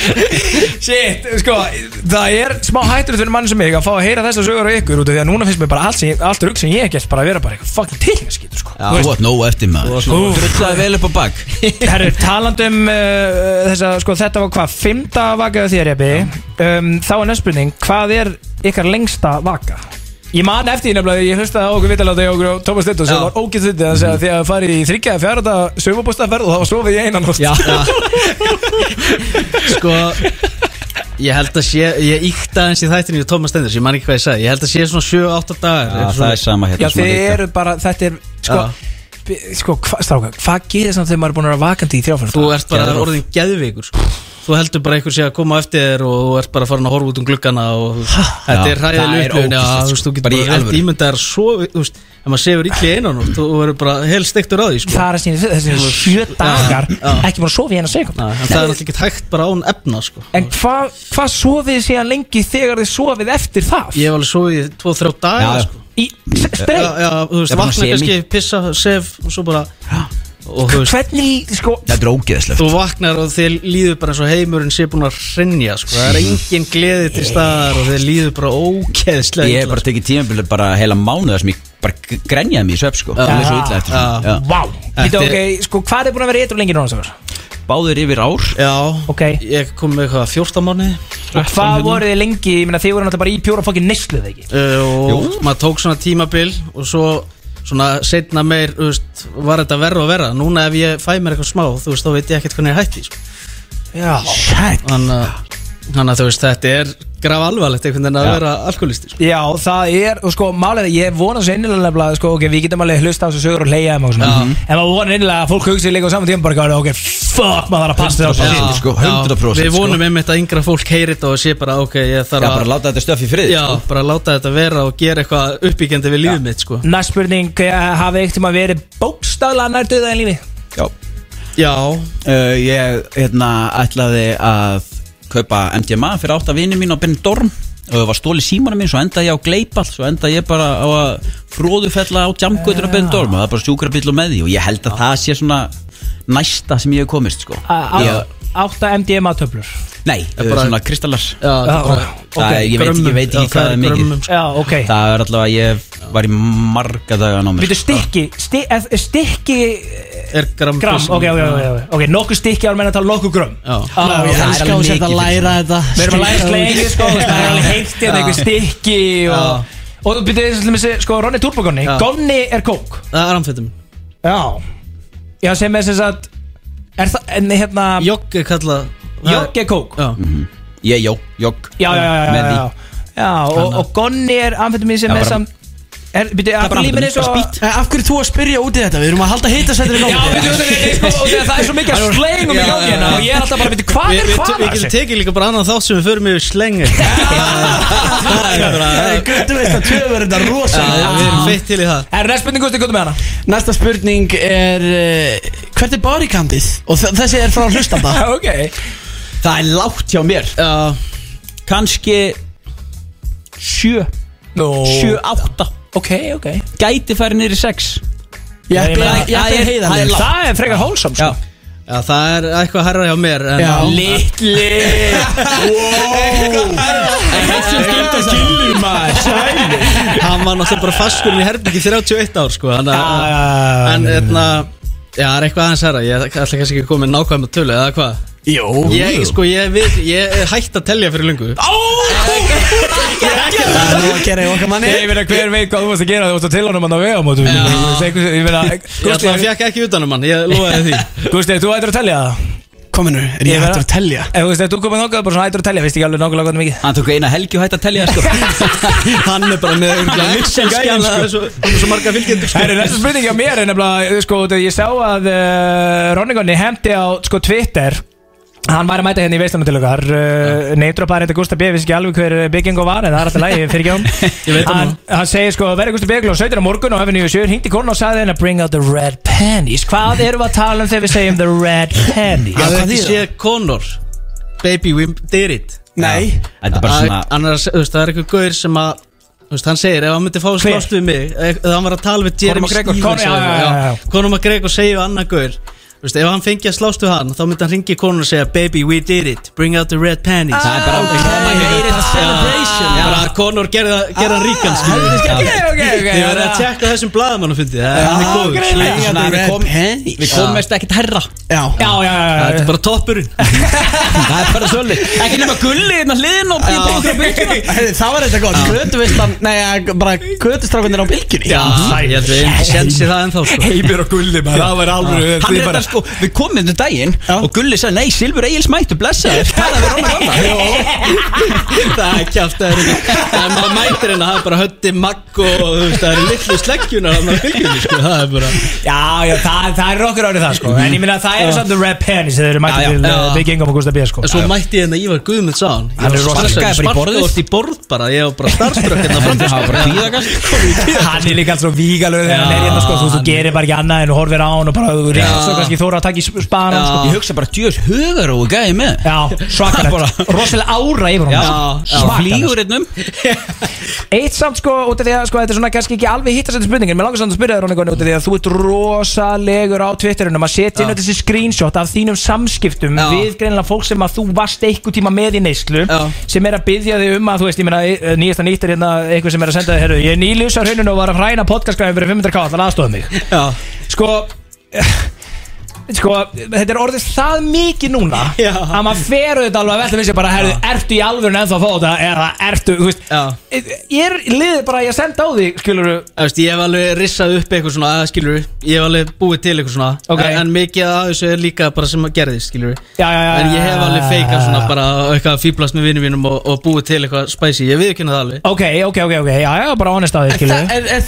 Shit, sko Það er smá hættur fyrir mann sem mig að fá að heyra þessa sögur á ykkur út af því að núna finnst mér bara allt, sem, allt rugg sem ég gert bara að vera bara eitthvað fucking tilhengaskýtur sko. Já, þú átt nóg eftir maður. Úff. Drullaði vel upp á bak. Herru, talandum uh, þessa, sko þetta var hvað, fymta vakaðu þér Jebi um, Þá er næstspurning, hvað er ykkar lengsta vaka? Ég man eftir því nefnilega, ég hlustaði á okkur vitaláta í okkur og Tómas Stuttur sem Já. var ógætt þetta að segja því að farið í þryggja eða þetta sögubústaferð og það var sofið í einan nótt. Já Sko Ég held að sé, ég íkta eins í þættinu í Tómas Stenders, ég man ekki hvað ég sagði. Ég held að sé svona 7-8 dagar. Já, það er sama hérna Já, þið eru bara, þetta er sko, bi- sko hva, stráka, hvað gerir samt þegar maður er búin að vera vakandi í þrjáfærum Þú ert bara Geðveikt. orðin geðveikur sko. Þú heldur bara einhver sé að koma á eftir þér og þú ert bara farin að horfa út um gluggana og þetta Já, er já, ógeðslegt, þú veist, þú getur Bara í bara rétt alvöru. ímyndað að sofi, þú veist, ef maður sefur illa í einan og þú verður bara hel steiktur á því sko. Það er að sína þessi sjö dagar ekki búin að sofa í eina sekund en það er náttúrulega ekki hægt bara án efna sko. En hvað hva sofið þið síðan lengi þegar þið sofið eftir það? Ég hef alveg sofið í 2-3 dagar Já, sko. Í s- já, streit? já, þú veist, Það bara vakna kannski, pissa, sef og svo bara og veist, Hvernig, sko Þetta er ógeðslegt þú vaknar og þið líður bara eins og heimurinn sé búin að hrinja sko. það er engin gleði til staðar og þið líður bara ókeðslega Ég hef bara tekið tímabilið bara heila mánuða sem ég bara grenjaði mig í svepp sko Það er svo illa eftir. Vá, Þetta, Þetta er- ok, sko, hvað er búin að vera eitthvað lengi núna sem var? Báðir yfir ár Já, Ok. ég kom með eitthvað 14 mánuði Og hvað voruð þið lengi, ég meina þið voru náttúrulega bara í pjóra fokkin neyslu þegar ekki? uh, og maður tók svona tímabil og svo svona setna meir þú veist, var þetta verra og verra. Núna ef ég fæ mér eitthvað smá þú veist, þá veit ég ekkert hvernig ég hætti sko. Já. Þannig að þannig að þú veist, þetta er graf alvarlegt einhvern veginn að Já. vera alkoholisti sko. Já, það er, og sko, málega, ég vona svo innilega nefnilega, sko, ok, við getum alveg hlusta á þessu sögur og hleyja þeim og svona En maður vona innilega að fólk hugsi líka á saman tíma bara, ok, fuck, maður þarf að passa þér á Já. sko, 100% Við sko. vonum einmitt að yngra fólk heyri þetta og sé bara, ok, ég Já, þarf bara að láta þetta stöf í frið Já, bara láta þetta vera og gera eitthvað uppbyggjandi við lífið mitt, sko Næst spurning, eh, hafið eitt tíma verið bókstaflega nær döða en lífi? Já Já, Uh, ég hérna ætlaði að kaupa MDMA fyrir átt af vini mín á Benidorm. Og það var stóli símanum mín svo endaði ég á Gleipall svo endaði ég bara á að fróðufella á Jamgötur á Benidorm. Og það er bara sjúkrabíl og með því. Og ég held að það sé svona næsta sem ég hef komist sko. Ég, Átta MDMA töflur Nei, bara- bara, svona kristallar. Já, Já, það er bara ok, Það er- ég veit, grömmum. ég veit Já, ekki hvað það er mikið. grömmum, sko. Já, ok. Það er allavega, ég var í marga daga á mér Við stykki, sti, eh, stykki Er gram ok, ok, ok, ok, ok, nokkuð stykki alveg að tala nokkuð gram Já. Ah, ég það er elska alveg að setja að mikið, læra þetta. Við erum að læra slengi, sko, það er alveg heilt hérna einhver stykki og Og þú byrjuði þess að sko, Ronny Turbogonni. Gonni er kók. Það er amfetum Já. Já, sem er sem sagt Er það, en hérna Jogg er kallað Jogg er kók Já, Ég, jó, jogg Já, já, já, já, Með já, því. já. já og, og Gonni er amfetamin sem Já, er bara- samt Er, byrjuði, er að bara lífið er amfetamín, svo bara spýtt. Eh, Af hverju þú að spyrja út í þetta? Við erum að halda hitasættir í Já, gangi byrjuði, sko, og þegar það er svo mikið að slengum í Já, gangi já, hérna já. Og ég er alltaf bara, veitir, hvað Við er við- hvað við getum tekið líka bara annan þátt sem við förum yfir slengi Guttu veist að tvöfur þetta rosa Við erum feitt til í það Er næst spurning, Gusti, hvað með hana? Næsta spurning er uh, Hvert er bodycountið? Og þ- þessi er frá hlustanda Ok Það er lágt hjá mér. Já, Kanski Sjö. Nú. Sjö, átta. Ok, ok. Gæti farið niður í sex. Ég Ég meina, ætla það er- að heiða það er. Það er frekar hólsam, sko. Já, það er eitthvað herra hjá mér. Littli Þessum stund að kynni maður Hann var náttúrulega bara faskurinn í herbyggi 31 ár sko að- Já, já, En hérna það er eitthvað aðeins herra Ég ætla kannski ekki að koma með nákvæmum tölu eða hvað Jó Ég, sko, ég, vil, ég er hægt að telja fyrir lungu Það er nú að gera í okkar manni. Ég meina, hver veit hvað þú varst að gera þú varst að til honum hann á vegamótum? Ég meina, Ég ætla að Gusti, fjekka ekki utanum hann, ég lofaði því. Gusti, þú ættir að telja það? Kominu, er ég Ég hættur að telja? Ef þú veist, ef þú komið nokkað bara svona ættir að telja, veist ekki alveg nokkulega hvað mikið. Hann tók eina helgi og hætti að telja sko. Hann er bara með örgulega Lixenskjana Það er svo það er svo marga fylgjendur sko. Herri, þessi spurning hjá mér er nefnilega, sko, þegar ég sá að uh, Ronningonni hendi á, sko, Twitter Hann var að mæta hérna í veistunum til okkar uh, Neitrópar þetta Gustaf B. Vissi ekki alveg hver bygging og var En það er alltaf lægi fyrir ekki Ég veit það hann, hann segir sko Verði Gustaf B. Glóð 17 á morgun og hefði nýju sjör Hingti konu og sagði henni að bring out the red panties Hvað erum við að tala um þegar við segjum the red panties? Það hvað er ekki þýðir séð Conor Baby, we did it. Nei. Þetta er bara svona Hann að se- þú veist, Það er eitthvað gauður sem að þú veist, Hann segir, ef hann myndi fá slást við mig Ef hann var að tala við Jeremy Stevens Conor- já, já, já, já. McGregor segir við annan gauður Þú veist, ef hann fengi að slást við hann Þá myndi hann ringi konun og segja Baby, we did it, bring out the red panties Það er bara Bara að konur gerða, gerða ríkan Þið verður að tjekka þessum Það er hann er. Svona, við komumst ekkert herra Já, Já, já, já, Þetta já er bara toppurinn Það er bara svolít Ekki nema gulli hérna hliðin og ég það var þetta gott Götuvistan, nei, eh, bara götustrákunir á bylgjunni Já, ég held við ekki sensi það ennþá sko Heimir og gulli Það var alveg Hann er sko, við komum þetta daginn Já. og Gulli sagði, nei, Silfur Egil smættu, blessa þér Það er Róna Gamla Það er kjátt að það er maður mætir hérna Það er bara höndi magg og það eru litlu sleggjunar Þannig að fylgjum sko Það er bara Já, já, það, það er okkur árið það sko. En ég minna það er samt the red pennies Þeir eru mættið til Big Ingo og Gustaf B sko. En svo mætti ég hérna Ívar Guðmund sá hann. Hann er rosa- sparkaði bara í borðið. Sparkaði í borð bara Ég var bara starfsbrökk hérna Það Hann er líka alltaf svo vígalög þegar hann er hérna sko Þú, gerir bara ekki annað en horfir á hann og bara þú kannski þóra að taka í spana sko. Ég hugsa bara, djöðs, hugar og gæði með. Já, svakalegt Rosalega ára yfir hún já, flýgur hérna um. Eitt samt sko, út af því að sko, þetta er svona kannski ekki alveg hitt að setja spurningin. Mér langar samt að spyrja þér Róni út af því að þú ert rosalegur á Twitterunum að setja inn öll þessi screenshot af þínum samskiptum Já. við greinilega fólk sem að þú varst eitthvað tíma með í neyslu sem er að byggja þig um að þú veist, ég meina eh, nýjasta nýtt er hérna eitthvað sem er að senda þig herru, ég er nýljus á hrauninu og var að hræna podcastgræðin fyrir 500 kall, þannig aðstofa mig? Sko sko, þetta er orðið það mikið núna Já. að maður fer auðvitað alveg að velta við sér bara, herru, ertu í alvörun ennþá að fá þetta? Eða ertu, þú veist Já. ég er liðið bara að ég senda á því skilur ég hef alveg rissað upp eitthvað svona, skilur Ég hef alveg búið til eitthvað svona Ok. en, en mikið af þessu er líka bara sem að gerðist, skilur já, já, já, En ég hef alveg feikað svona bara eitthvað fýblast með vinnum mínum og, og búið til eitthvað spicy Ég viðkynna það alveg. Ok, ok, ok, ok, já, já, bara honest á því er, er, er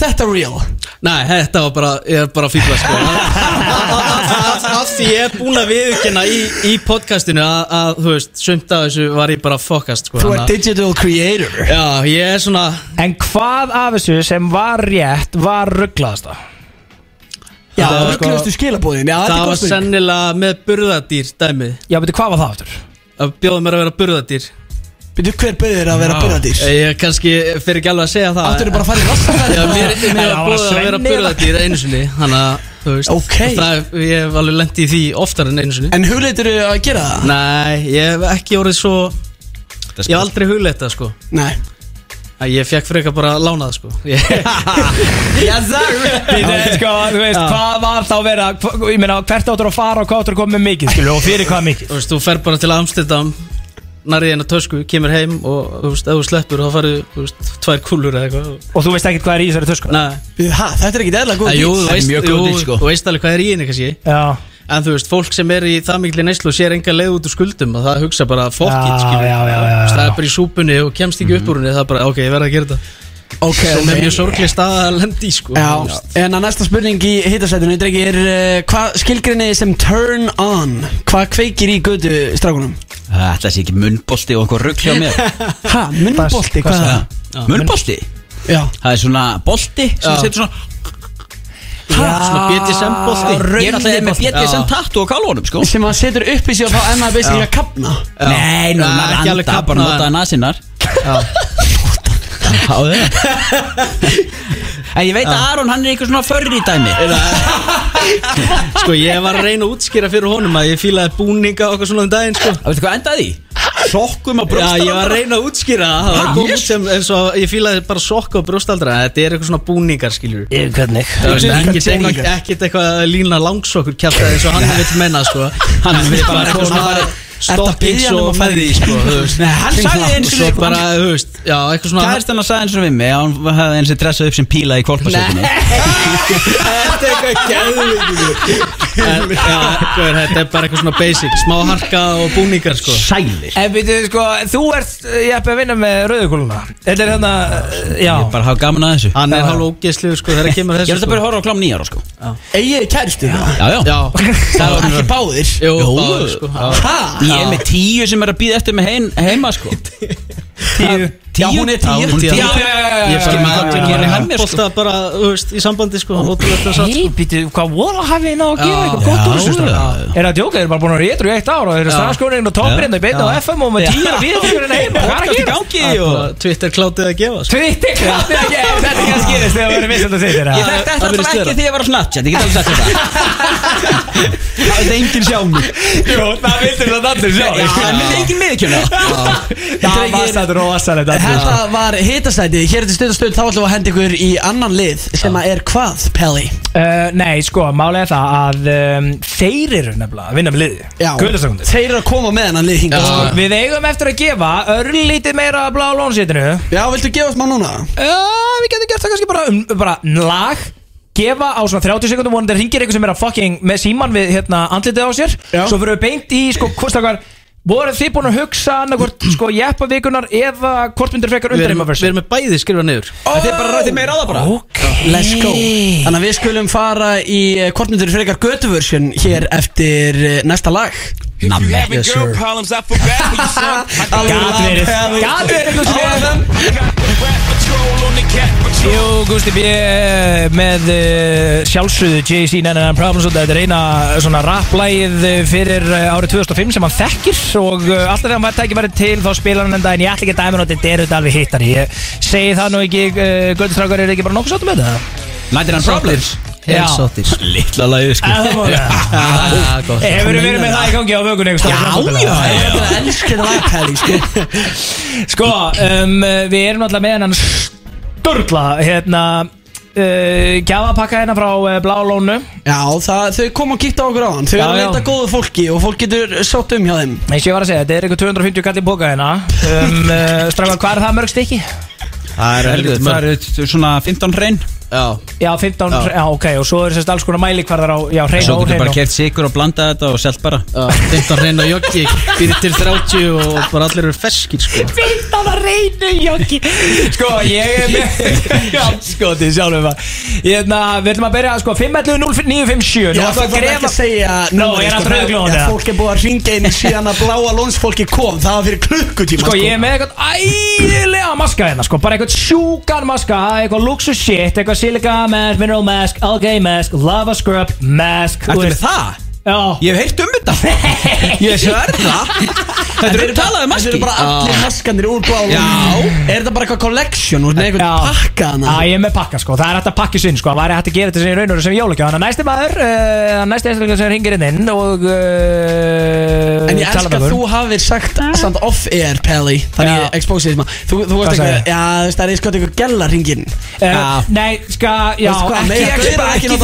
er sko Af því ég er búin að viðkynna í, í podcastinu að, að, þú veist, sumt af þessu var ég bara fokast sko Þú er digital creator. Já, ég er svona en hvað af þessu sem var rétt var rugglaðasta? Já, Það var rugglustu skilabóðin Já, þetta Það er var spurning. sennilega með burðadýr dæmið. Já, betur, hvað var það aftur? Að bjóða mér að vera burðadýr Býtu hver bauðir að vera burðardýr? Ég kannski fyrir ekki alveg að segja það. Áttur bara að fara í rassafæri? Já, mér, það var búið að vera burðadýr einu sinni Þannig að, þú veist Ok. það, Ég hef alveg lent í því oftar en einu sinni. En hugleitur að gera það? Nei, ég hef ekki orðið svo Ég hef aldrei hugleitt það sko. Nei. Æ, Ég fekk frekar bara að lána það sko sir. Þið, sko, þú veist, hvað var þá að vera hva- ég meina, hvert áttur að fara og hvað áttur að koma með mikið skilur, og fyrir hvað mikið? Þú veist, þú fer bara til Amsterdam Nærið eina tösku, kemur heim Og þú veist, ef þú sleppur þá farið Þú veist, tvær kúlur eða eitthvað. Og þú veist ekkert hvað er í þessari tösku? Nei, Ha, þetta er ekki eðla góð þú Það er veist, mjög góð dýr, sko. þú veist alveg hvað er í henni kannski. Já, En þú veist, fólk sem er í það mikli neyslu og sér enga leið út úr skuldum og það hugsa bara Já, it, skilur. Það er bara í súpunni og kemst ekki upp úr henni það er bara, ok, ég verð að gera þetta. Ok, Sem er mjög sorglega stað að lendi í, sko. Já, en að næsta spurning í hittasætinu Dregi er uh, hvað skilgrinni sem turn on? Hvað kveikir í götu strákunum? Þetta sé ekki munnbolti og eitthvað rugg hjá mér. Ha, munnbolti, hvað? Er það? Já. Munnbolti? Já, Það er svona bolti sem setur svona Svona BDSM-bolti Ég er alltaf með BDSM tattu á kálvunum sko. Sem að setur upp í sig og þá enna basically að kapna Nei, nú, Nei, maður ekki alveg anda bara kafna. notaði Já, það En ég veit að Aron, hann er eitthvað svona förri dæmi. Sko, ég var að reyna að útskýra fyrir honum að ég fílaði búninga og eitthvað svona um daginn, sko. Það veistu hvað endaði í? Sokkum á Já, brjóstar ég var að reyna að útskýra það. Það kom út sem eins og ég fílaði bara sokka og brjóstaldra Þetta er eitthvað svona búningar, skiljur ég, hvernig? Ekkert eitthvað lína langsokkur kjæft eins og hann vil menna sko. Hann vil bara eitthvað svona stoppings og með því sko veist. Nei, hann sagði eins Svo bara, þú veist, já, eitthvað svona Kærist hann að sagði eins og við mig hann hefði eins og dressað upp sem píla í kolpasökunni Þetta er eitthvað gæðvíkingur En, já, gaur, þetta er bara eitthvað svona basic. Smá harka og búningar sko. Sælir. En veitu, sko, þú ert, ég hef að vinna með rauðukóluna Þetta er hérna, já. Ég bara hafa gaman að þessu. Hann er hálf ógeðsluður sko þegar kemur Ég þessu er þetta bara að horfa á klám nýjar sko. Egið kæristu það? Já, já. Já, Það var ekki báðir. Jú. báður sko? Ég er með tíu sem er að býða eftir mig heim, heima sko Tíu. Já, hún er tíu. Ég er já, til já, að já. handbólta bara, þú veist, í sambandi sko Hei, býttu, hvað voru að hafa á að gera? Eitthvað gott úr þessu? Er það að djóka, þeir eru bara búin að rétru í eitt ár og þeir eru strafskónin og toppirinn og beina á FM og með tíu og við fyrir hérna heima. Hvað er að gera? Twitter klátið að gefa sko. Twitter klátti að gera Þetta er kannski gerist þegar við erum vissandi að þekkti það þetta þetta Það er það það það Það rosalegt Þetta var hitasæti Hér er þetta og stöð Þá ætlum við að henda ykkur í annan lið Sem að er hvað, Pelli? Uh, nei, sko, málega er það að um, þeir eru nefnilega að vinna með liði Já. Guðlasakundir Þeir eru að koma með hennan lið hingað. Sko. Við eigum eftir að gefa örlítið meira af blá lónsítinu Já, viltu gefa maður núna? Já, við getum gert það kannski bara, um, bara lag. Gefa á svona 30 sekundum vonandi ringir einhver sem er að fucking með síman við hérna andlitið á sér. Já. svo fyrir við beint í sko hvort voru þið búin að hugsa annarkvort sko jeppa vikunar eða hvort myndir frekar undir erum, við erum með bæði skrifa niður. Þetta er bara rættið meira á það bara. Let's go. Þannig að við skulum fara í eh, Hvort myndir frekar götuversjun Hér eftir eh, næsta lag Nammi Yes sir. Gat verið Gat verið Gusti B Jú, Gusti B með uh, sjálfsögðu Jay-Z Nennan Problems og þetta er eina svona rapplægið fyrir uh, árið 2005 sem hann þekkir og uh, alltaf þegar hann var tækifæri til þá spilar hann enda en ég ætla ekki að dæma og þetta er þetta alveg hittari. Ég segi það nú ekki, uh, Göldistrákar er ekki bara nokkuð sáttum með þetta. Nættir hann problems Helsóttir. Littla lagið sko. Það það Hefur þú verið með það í gangi á vögun Já, já, Ég er að elska þetta lag, Pelli sko. Sko, um, við erum alltaf með hennan sturla hérna uh, gjafapakka hérna frá uh, Blá Lónu Já, það, þau kom og kíkta á okkur á hann Þau Já, eru að leita góðu fólki Og fólk getur sótt um hjá þeim. Eins og ég var að segja, þetta er eitthvað 250 kall í boka hérna. Um, uh, Strafgar, hvað er það mörg stykki? Það er Það mörg eru svona 15 hrein Já. Já, 15, já, Já. ok, og svo er sérst alls konar mælikvarðar á, já, hrein Svo og getur bara hrein kert sigur og blanda þetta og selt bara. Já, 15 reyna joggi Fyrir til 30 og bara allir eru ferskir sko 15 að reynu, joggi Sko, ég er með Já, sko, þið sjálfum það Hérna, við ætlum að byrja, sko, 511-0957 Nú Já, ætlum það að var ekki að segja Nó, ég er sko, alltaf eða? Fólk er búið að ringa inn síðan að bláa lónsfólki kom. Það var fyrir klukkutíma Sko ég er með eitthvað ægilega maska hérna sko Bara eitthvað sjúkan maska Eitthvað luxus shit Eitthvað silica mask, mineral mask, algae mask, lava scrub mask Ertu með það? Já. Ég hef heyrt um þetta. Ég sverða Þetta eru talað um Þetta maski eru bara allir maskanir úr lóns Já. Er þetta bara eitthvað collection Þú Já. eitthvað pakka hana Já, ég er með pakka sko, það er hægt að pakka sinn sko. Það væri hægt að gera þetta sem í raun og sem jólagjöf. Þannig að næsti maður, uh, næsti einstaklega sem ringir inn inn Og uh, En ég elska að þú hafir sagt Samt off-air, Pelli Þannig ég expose þig Þú, þú varst sagði eitthvað? Já, þú veist, það er eitthvað eitthvað gæla ringin Uh, nei, ska, já, ekki, ekki, ekki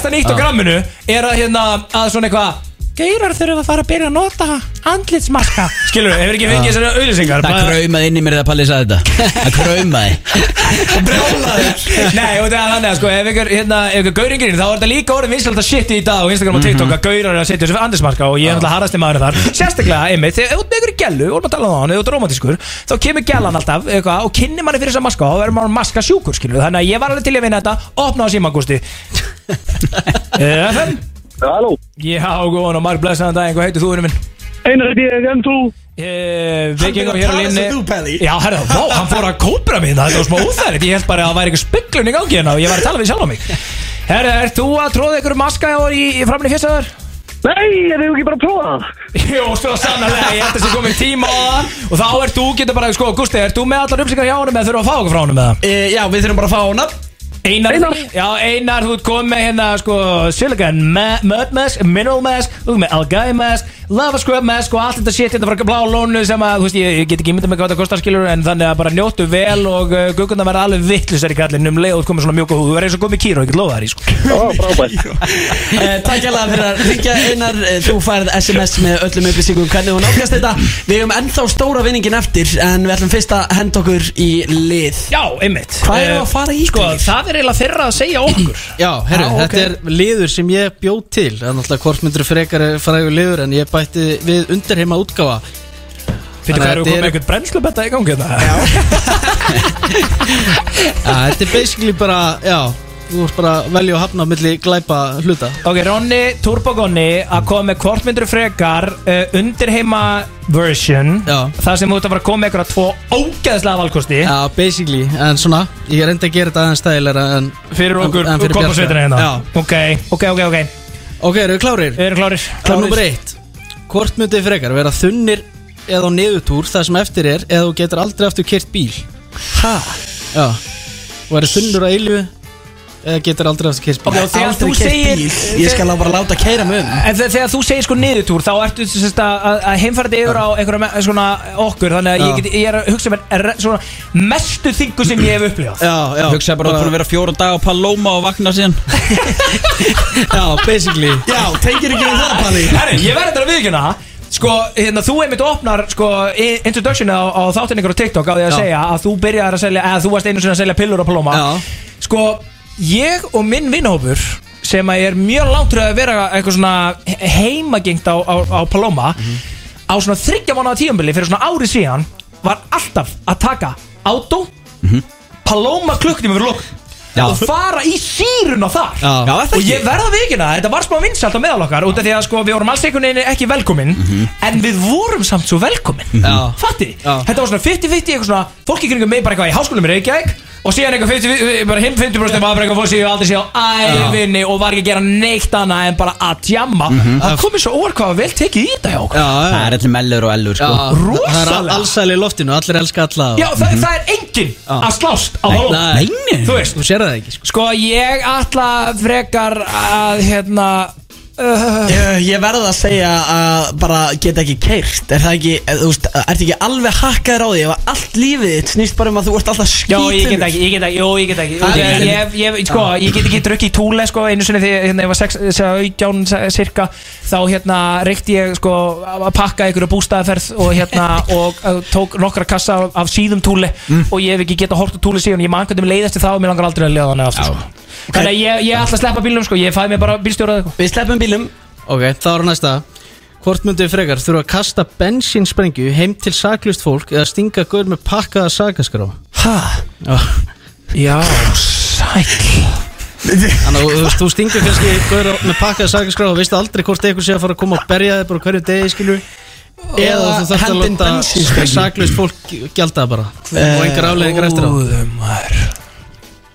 nýjasta nýtt á gramminu Er að hérna, að svona eitthvað Geirar þurfum að fara að byrja að nota andlitsmaska. Skilur, hefur ekki fengið þessari auðlýsingar Það kraumaði inn í mér þegar Palli sagði þetta. Það kraumaði. Nei, og það er þannig að sko, ef ykkur, hérna, ef ykkur gauringirinn Þá er þetta líka orðið vinsalt að shit í dag á Instagram og TikTok Að gaurar er að setja þessu andlitsmaska Og ég er náttúrulega harðasti maður þar. Sérstaklega, einmitt, þegar þú ert með ykkur í gellu Og maður tala um það, ef þú ert romantískur Þá kemur gellan alltaf, eitthvað, og kynni manni fyrir þessa maska Og þá verður maður maska sjúkur, skilur Þannig að ég var alveg til að vinna þetta, opna á síma, Gústi FM Halló. Já, góðan og marg blessaðan dag, hvað heitir þú, unum minn? Einar er ég en þú? Eh, Við Hann gengum er að hér á tala línni sem þú, Pelli. Já, herra, vá, hann fór að kópra mig. Það var smá úþærit, ég held bara að það væri eitthvað speklun í gangi hérna Og ég var að tala við sjálf á mig. Herra, ert þú að tróða ykkur maska í, í, í framinni fyrstaðar? Nei, ég hef ekki bara að prófa það. Jó, svo sannarlega, ég held að það sé komið tíma á það. Og þá ert þú, getur bara, sko, Gusti, ert þú með allar upplýsingar hjá honum eða þurfa að fá okkur frá honum með það? e, Já, við þurfum bara að fá hana Einar, Einar. Já, Einar, þú ert komið með hérna, sko, silicon mud mask, mineral mask Þú ert með algae mask, lava scrub mask og allt þetta shit hérna frá blá lónu sem að, þú veist, ég, ég get ekki myndið með hvað þetta kostar skilur En þannig að bara njóttu vel og uh, guggurna verða alveg vittlusar í kallin um leið og þú komið svona og húð. Þú verður eins og komið kýra og ég get lofa þær í, sko. Ó, frábært. Eh, Takk hérlega fyrir að ringja einar. Eh, Þú færð SMS með öllum upplýsingum hvernig hún ákast þetta. Við hefum ennþá stóra vinningin eftir En við ætlum fyrst að henda okkur í lið. Já, einmitt. Hvað erum við Eh, að fara í, Sko, það er eiginlega þeirra að segja okkur. Já, herru, ok. þetta er liður sem ég bjóð til. Það er náttúrulega hvort myndur frekar frægur liður En ég bætti við undirheima útgáfa. Fyrir þetta komið er- eitthvað brennslubetta í gangi hérna? Já, Þetta er basically bara, já Þú ert bara að velja að hafna milli glæpa hluta. Ok, Ronni Turbogonni að koma með hvort myndur frekar uh, undir heima version Já. Það sem ert að fara að koma með eitthvað tvo ógeðslega valkosti. Já, basically, en svona Ég er enda að gera þetta aðeins stæðilega en Fyrir okkur en fyrir sveitina hérna. Ok, ok, ok, ok. Ok, eru við klárir? Erum klárir. Klár eitt. Hvort myndið frekar vera þunnir eða á niðurtúr það sem eftir er eða þú getur aldrei aftur kert bíl? Hæ? Já. Og verður þunnur eilífu? eða getur aldrei aftur kert bíl Ok, og þegar Aldrei þú segir bíl. Ég skal bara láta keira mig um. En þegar, þegar þú segir sko niðurtúr þá ertu sem sagt, að, að- heimfæra þetta yfir á einhverja svona okkur þannig að ég, get, ég er að hugsa mér er, svona mestu þingu sem ég hef upplifað. Já, já. Hugsaði bara að þú búin að vera fjóra dag á Paloma og vakna síðan. Já, basically. Já, tengir ekki við það, Palli. Herri, ég verði þetta að viðkjöna Sko, hérna, þú einmitt opnar sko, i- introductioni á, á þáttinningur á TikTok á því að Já. segja að þú byrjar að selja eða þú varst einu sinni að selja pillur á Paloma. Já. Sko, ég og minn vinnhópur sem er mjög langtröð að vera eitthvað svona he- heimagengt á, á, á Paloma á svona þryggja mánuða tíumbili fyrir svona árið síðan var alltaf að taka átó Paloma klukktíma fyrir lók Já. og fara í síruna þar. Já. Og ég verða vikina, þetta var smá vinsalt á meðal okkar út af því að sko við vorum alls einhvern veginn ekki velkomin en við vorum samt svo velkomin. Fatti, þetta var svona 50-50 eitthvað svona, fólki kringum mig bara eitthvað í háskólum í Reykjavík og síðan eitthvað 50, bara hinn 50% var bara eitthvað fór og aldrei sé á æfinni og var ekki að gera neitt annað en bara að djamma það komið svo hvað var vel tekið í þetta hjá okkur. Já, Það er allir mellur og ellur sko. Það er allsæli í loftinu, allir elska alla Já, það, það er enginn að slást á hálf Nei, nei. Þú veist, Þú sér það ekki, sko. Sko ég ætla frekar að hérna uh, Ég, ég verða að segja að bara geta ekki keirt Er það ekki, eh, þú veist, ertu ekki alveg hakkaður á því Ef allt lífið þitt snýst bara um að þú ert alltaf Já, skítinn ég get ekki, ég get ekki, jú, ég get ekki. Er ég, ég, ég, sko, ég get ekki drukkið í túle, sko, einu sinni þegar hérna, ég var 17 cirka þá hérna reykti ég, sko, að pakka einhverju bústæðaferð og hérna og tók nokkra kassa af, síðum túle og ég hef ekki getað hort á túle síðan. Ég man hvernig leiðast til það og mér langar aldrei að leiða þannig aftur. Þannig að ég, ég ætla að sleppa bílum, sko, ég fæði mér bara bílstjórað eitthvað. Við sleppum bílum Ok, þá er næsta. Hvort myndið þið frekar þurfa að kasta bensínsprengju heim til saklust fólk eða stinga gaur með pakkaða sakaskrá? Hæ? Já. Já, sæl Þannig að þú, veist, þú stingur kannski gaur með pakkaða sakaskrá og veist aldrei hvort eitthvað sé að fara að koma og berja þig bara hverju degi skilur Eða þú þarfst að hendin láta bensínsprengju. saklust fólk gjalda það bara. Og engar afleðingar eftir á. Góðumar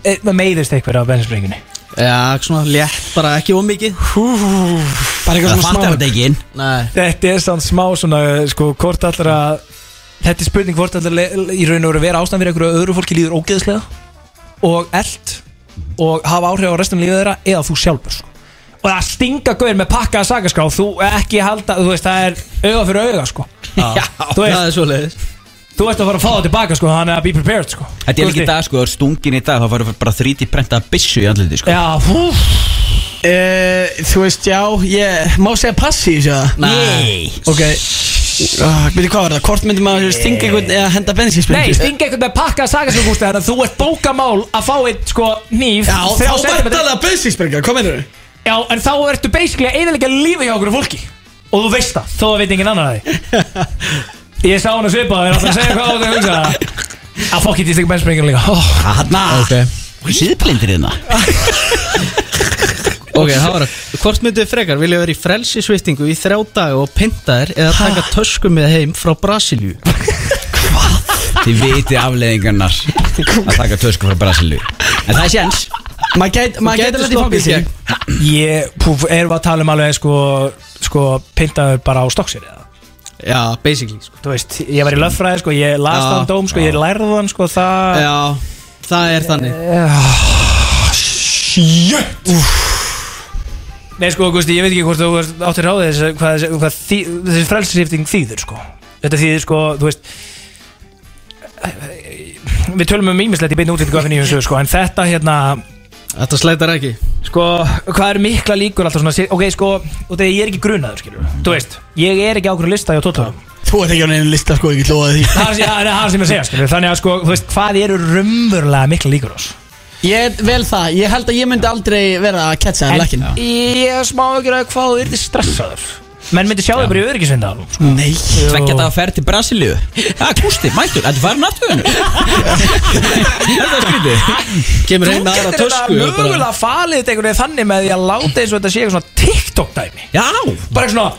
Það meiðist eitthvað á bensinsprengunni Já, svona létt, bara ekki ómikið Bara eitthvað Það svona fattar smá þetta ekki. Inn Nei. Þetta er samt smá svona sko, hvort allar að Þetta er spurning hvort allar le- í raun og veru vera ástæðan fyrir einhverju öðru fólki líður ógeðslega og eld og hafa áhrif á restum lífið þeirra eða þú sjálfur sko. og það stinga gauður með pakkaða sagaskrá þú ekki halda, þú veist, það er auga fyrir auga sko. Já, þú það veist, er svoleiðis þú ert að fara að fá það tilbaka sko, þannig að be prepared sko. Þetta er ekki í dag sko, það er stungin í dag þá farið bara 3D prenta byssu í andliti sko. Já, hú, Uh, þú veist, já, ég má segja passi að Nei. Ok. Uh, Veitir hvað var það? Hvort myndi maður stinga einhvern eða henda Nei, bensinsprengi? stinga einhvern með pakkaða sagaskrá þannig að þú ert bókamál að fá eitt sko, nýf Já, þá verðalega bensinsprenga, hvað meinur þau? Já, en þá ertu basically að eðalega lífi hjá okkur fólki. Og þú veist það, þó veit engin annar að því Ég sá hann að svipa það, ég er alltaf að segja hvað þú ert að hugsa. Að fokk, ég stikka bennsprengin líka. Oh. Hanna Ok. Síðblindir hérna? Ok, það var það Hvort myndið þið frekar vilja vera í frelsisvittingu í þrjá daga og pynta þér eða taka tösku með heim frá Brasilíu? Þið viti afleðingarnar Að taka tösku frá Brasilíu. En það er séns. Maður gæti Þú maður gætir gæti sloppið í fangilsi Ég, púf, erum við að tala um alveg sko Sko, pintaður bara á stokksir eða Já, basically sko. Þú veist, ég var í löffræði sko, ég las þann dóm sko, ég lærði þann sko, það Já, það er þannig. Shit! Nei sko, Gusti, ég veit ekki hvort þú áttir ráðið þess hvað, þessi- hvað þý, þessi frelsisrifting þýður sko. Þetta þýðir sko, þú veist Við tölum um ímislegt í beinu útlýttingu af sögur sko En þetta hérna, Þetta slætar ekki. Sko, hvað eru mikla líkur alltaf svona Ok, sko, og þegar ég er ekki grunaður, skilur Þú veist, ég er ekki ákveðin lista hjá tóttunum Þú ert ekki á neina lista sko, ég lofa því. Það er það er sem ég segja, skilur Þannig að sko, þú veist, hvað eru raunverulega mikla líkur ás Ég er vel það, ég held að ég myndi aldrei vera að catcha en lekkin ég er smá ekki að hvað þú ert stressaður Menn myndi sjá þau bara í öryggisvinda Nei. Tveggja daga ferð til Brasilíu. Já, Gústi, mættur, þetta farin aftur Þetta er skrítið. Kemur Þú heim með aðra getur tösku þetta og bara- mögulega falið þetta einhvern veginn þannig með því að láta eins og þetta sé eitthvað svona TikTok-dæmi Já. Bara eitthvað svona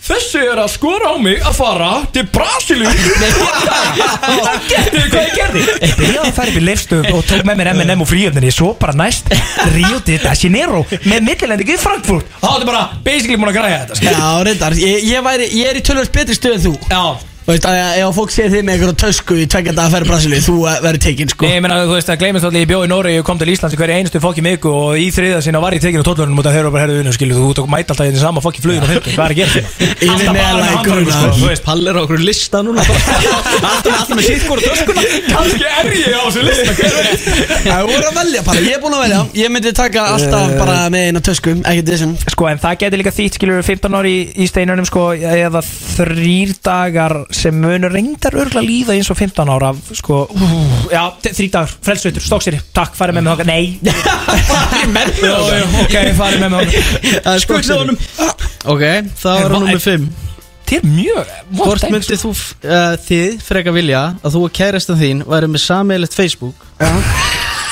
Þessi er að skora á mig að fara til Brasilíu. Það gerði hvað ég gerði? Ég byrjaði að fara upp í lifstöð og tók með mér M&M og fríöfninni Svo bara næst Rio de Janeiro með millilendingu í Frankfurt. Það var bara basically múin að græja þetta. Já, reyndar, ég, ég, væri, ég er í tölvöld betri stöð en þú. Já Þú veist, að ef fólk segir þig með einhverja tösku í tveggja daga ferð Brasilíu, þú eh, verður tekinn, sko. Nei, ég meina, þú veist, það gleymist allir, ég bjóð í Nóri og kom til Íslands í hverju einustu fokki miku og í þriða sinna var ég tekinn á tóllunum út af þeirra og bara herðu vinnu, skilju, þú tók mæta alltaf í því sama fokki flugin og fyrstu, hvað er að gera þetta? Yfir neðarlega í grunna. sko, þú veist, Pallir á okkur lista núna. Alltaf með sitt hvort töskuna. Kannski er ég á þessu lista, hver veit? Það voru að velja bara, ég er búin að velja Ég myndi taka alltaf bara með eina tösku, ekkert þessum Sko, en það getur líka þýtt, skiljur, 15 ári í, í steinunum, sko, eða þrýr dagar sem munur reyndar örgla líða eins og 15 ára, sko, já, þrý dagar, frelsveitur, stóksýri, takk, farið með mig þangað, nei, Menn Jú, jú, ok, farið með mig Skugsa honum Ok, það var va- nummið 5 þið er mjög, Hvort myndið þú, uh, þið, freka vilja að þú og kærastan þín væri með sameiglegt Facebook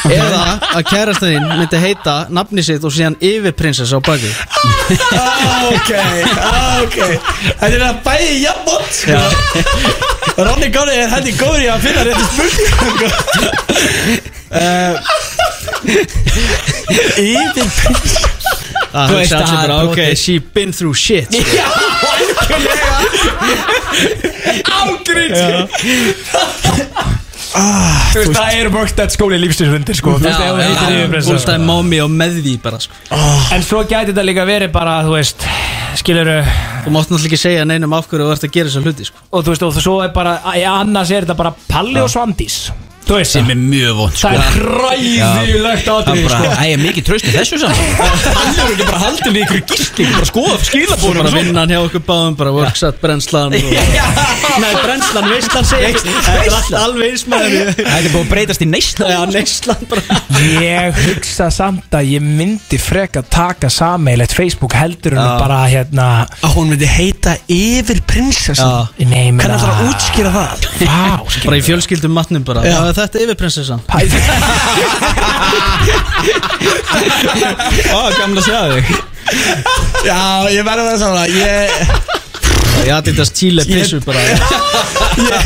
Eða að kærastan þín myndi heita nafni sitt og síðan yfirprinsess á baki Ok, ok. Þetta er að bæði jafnbótt sko. Ronny Gáni er hætti góður í að finna rétti spurning uh, Yfir Það veist að bara, ok, brotið. she been through shit sko. Þú veist, það er work that skóli lífstilsundir, sko Þú veist, ef þú heitir yfirprinsessa, Full time mommy og með því bara sko. En svo gæti þetta líka verið bara, þú veist Skilur Þú mátt náttúrulega ekki segja neinum af hverju þú ert að gera þessa hluti sko. Og þú veist, og svo er bara ja, Annars er þetta bara Palli og Svandís Þú veist Sem er mjög vond sko Það er hræðilegt Það aðrið, er bara, sko. Æ, mikið tröst í þessu saman Hann er ekki bara haldið við ykkur gísling Bara skoða Svo skilabónum bara vinnan hjá okkur báðum bara worksat brennslan og... Nei, brennslan, veistlan segir Þetta er með þér. Þetta er búin að breytast í neysla Já, neistlan bara. Ég hugsa samt að ég myndi freka taka sameilegt Facebook heldur en Já. bara hérna Að hún myndi heita Yfir menn Hvernig ætlar að útskýra það? Bara í fjölskyldum matnum bara þetta er yfirprinsessan. Ó, gamla að segja þig. Já, ég verður það saman Ég, Já, þetta er Chile pissu bara. Ég,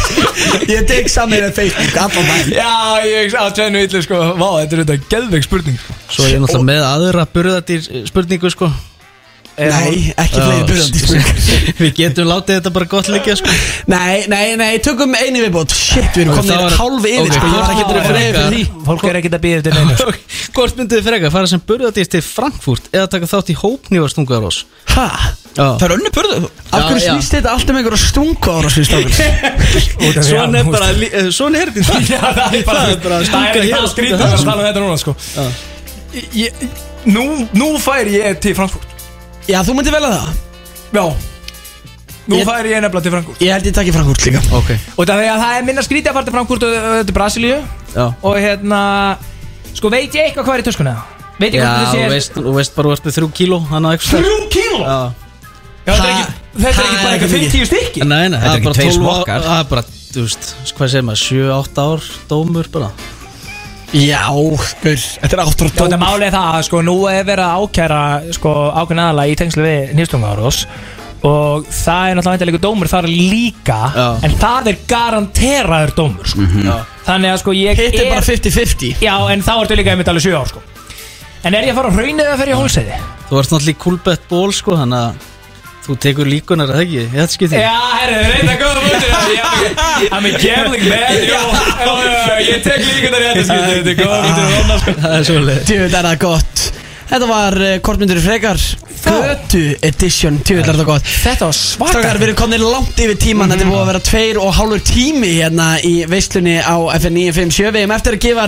ég tek saman með Facebook Allan það Já, ég á tvennu illu sko. Vá, þetta er þetta geðveik spurning. Svo er ég náttúrulega með aðra burðardýr spurningu sko Nei, ekki fleiri byrjandi spurningar Við getum látið þetta bara gott liggja sko. Nei, nei, nei, tökum einu viðbót. Shit, við erum það í hálf yfir sko, Ég var hvort ekki að fyrir því. Fólk er ekkert að býða eftir neinu. Sko. Hvort myndið þið freka fara sem burðardýr til Frankfurt eða taka þátt í hópnývarstungarós Hæ? Það er önnu börðu Af hverju snýst þetta alltaf með einhverja svist Út af því að- Svona er bara eh, Svona er þetta. Já, það er bara ekki um þetta sko. Nú fær ég til Frankfurt Já, þú myndir velja það? Já. Nú Ég- fær ég nefnilega til Frankfurt. Ég held ég takki Frankfurt líka. Ok. Og það er, það er minna skrítið að fara til Frankfurt og og til Brasilíu. Já. Og hérna Sko veit ég eitthvað hvað er í töskuna Veit ég Já, hvað þú þetta sé veist, þú veist bara þú ert með þrjú kíló Þannig að eitthvað Þrjú kíló? Já. Já, þetta er ekki, þetta er það ekki bara eitthvað mikið. 50 stykki. Nei, nei, Þetta er það er ekki bara tveir 12 ár smokkar. Það er bara, þú veist, hvað segir maður 7-8 ár dómur bara Já, gaur, þetta er áttur veit að málið er það að sko nú er verið að ákæra sko ákveðin aðala í tengslu við nýstungarós og það er náttúrulega einhverjum dómur þar líka Já. en það er garanteraður dómur sko. þannig að sko ég Hitt er bara 50-50 Já, en þá ertu líka einmitt alveg 7 ár sko En er ég að fara á hraunið eða fer ég á hólseiði? Þú ert náttúrulega í kulbett ból, sko Þannig að þú tekur líkunar, er það ekki? Ég þetta skipti? Já, herru, reynda góða mútið I'm a gambling man jó, Ég tek líka þetta rétt skilur Þetta er góða mútið Róna sko. Það er svolítið Tjöfut er það gott. Þetta var uh, Kortmyndur frekar. Götu edition Tjöfut er þetta gott. Þetta var svart Strákar, við erum komin langt yfir tíman Þetta er búið að vera tveir og hálfur tími hérna í veislunni á FN 957 Við erum eftir að gefa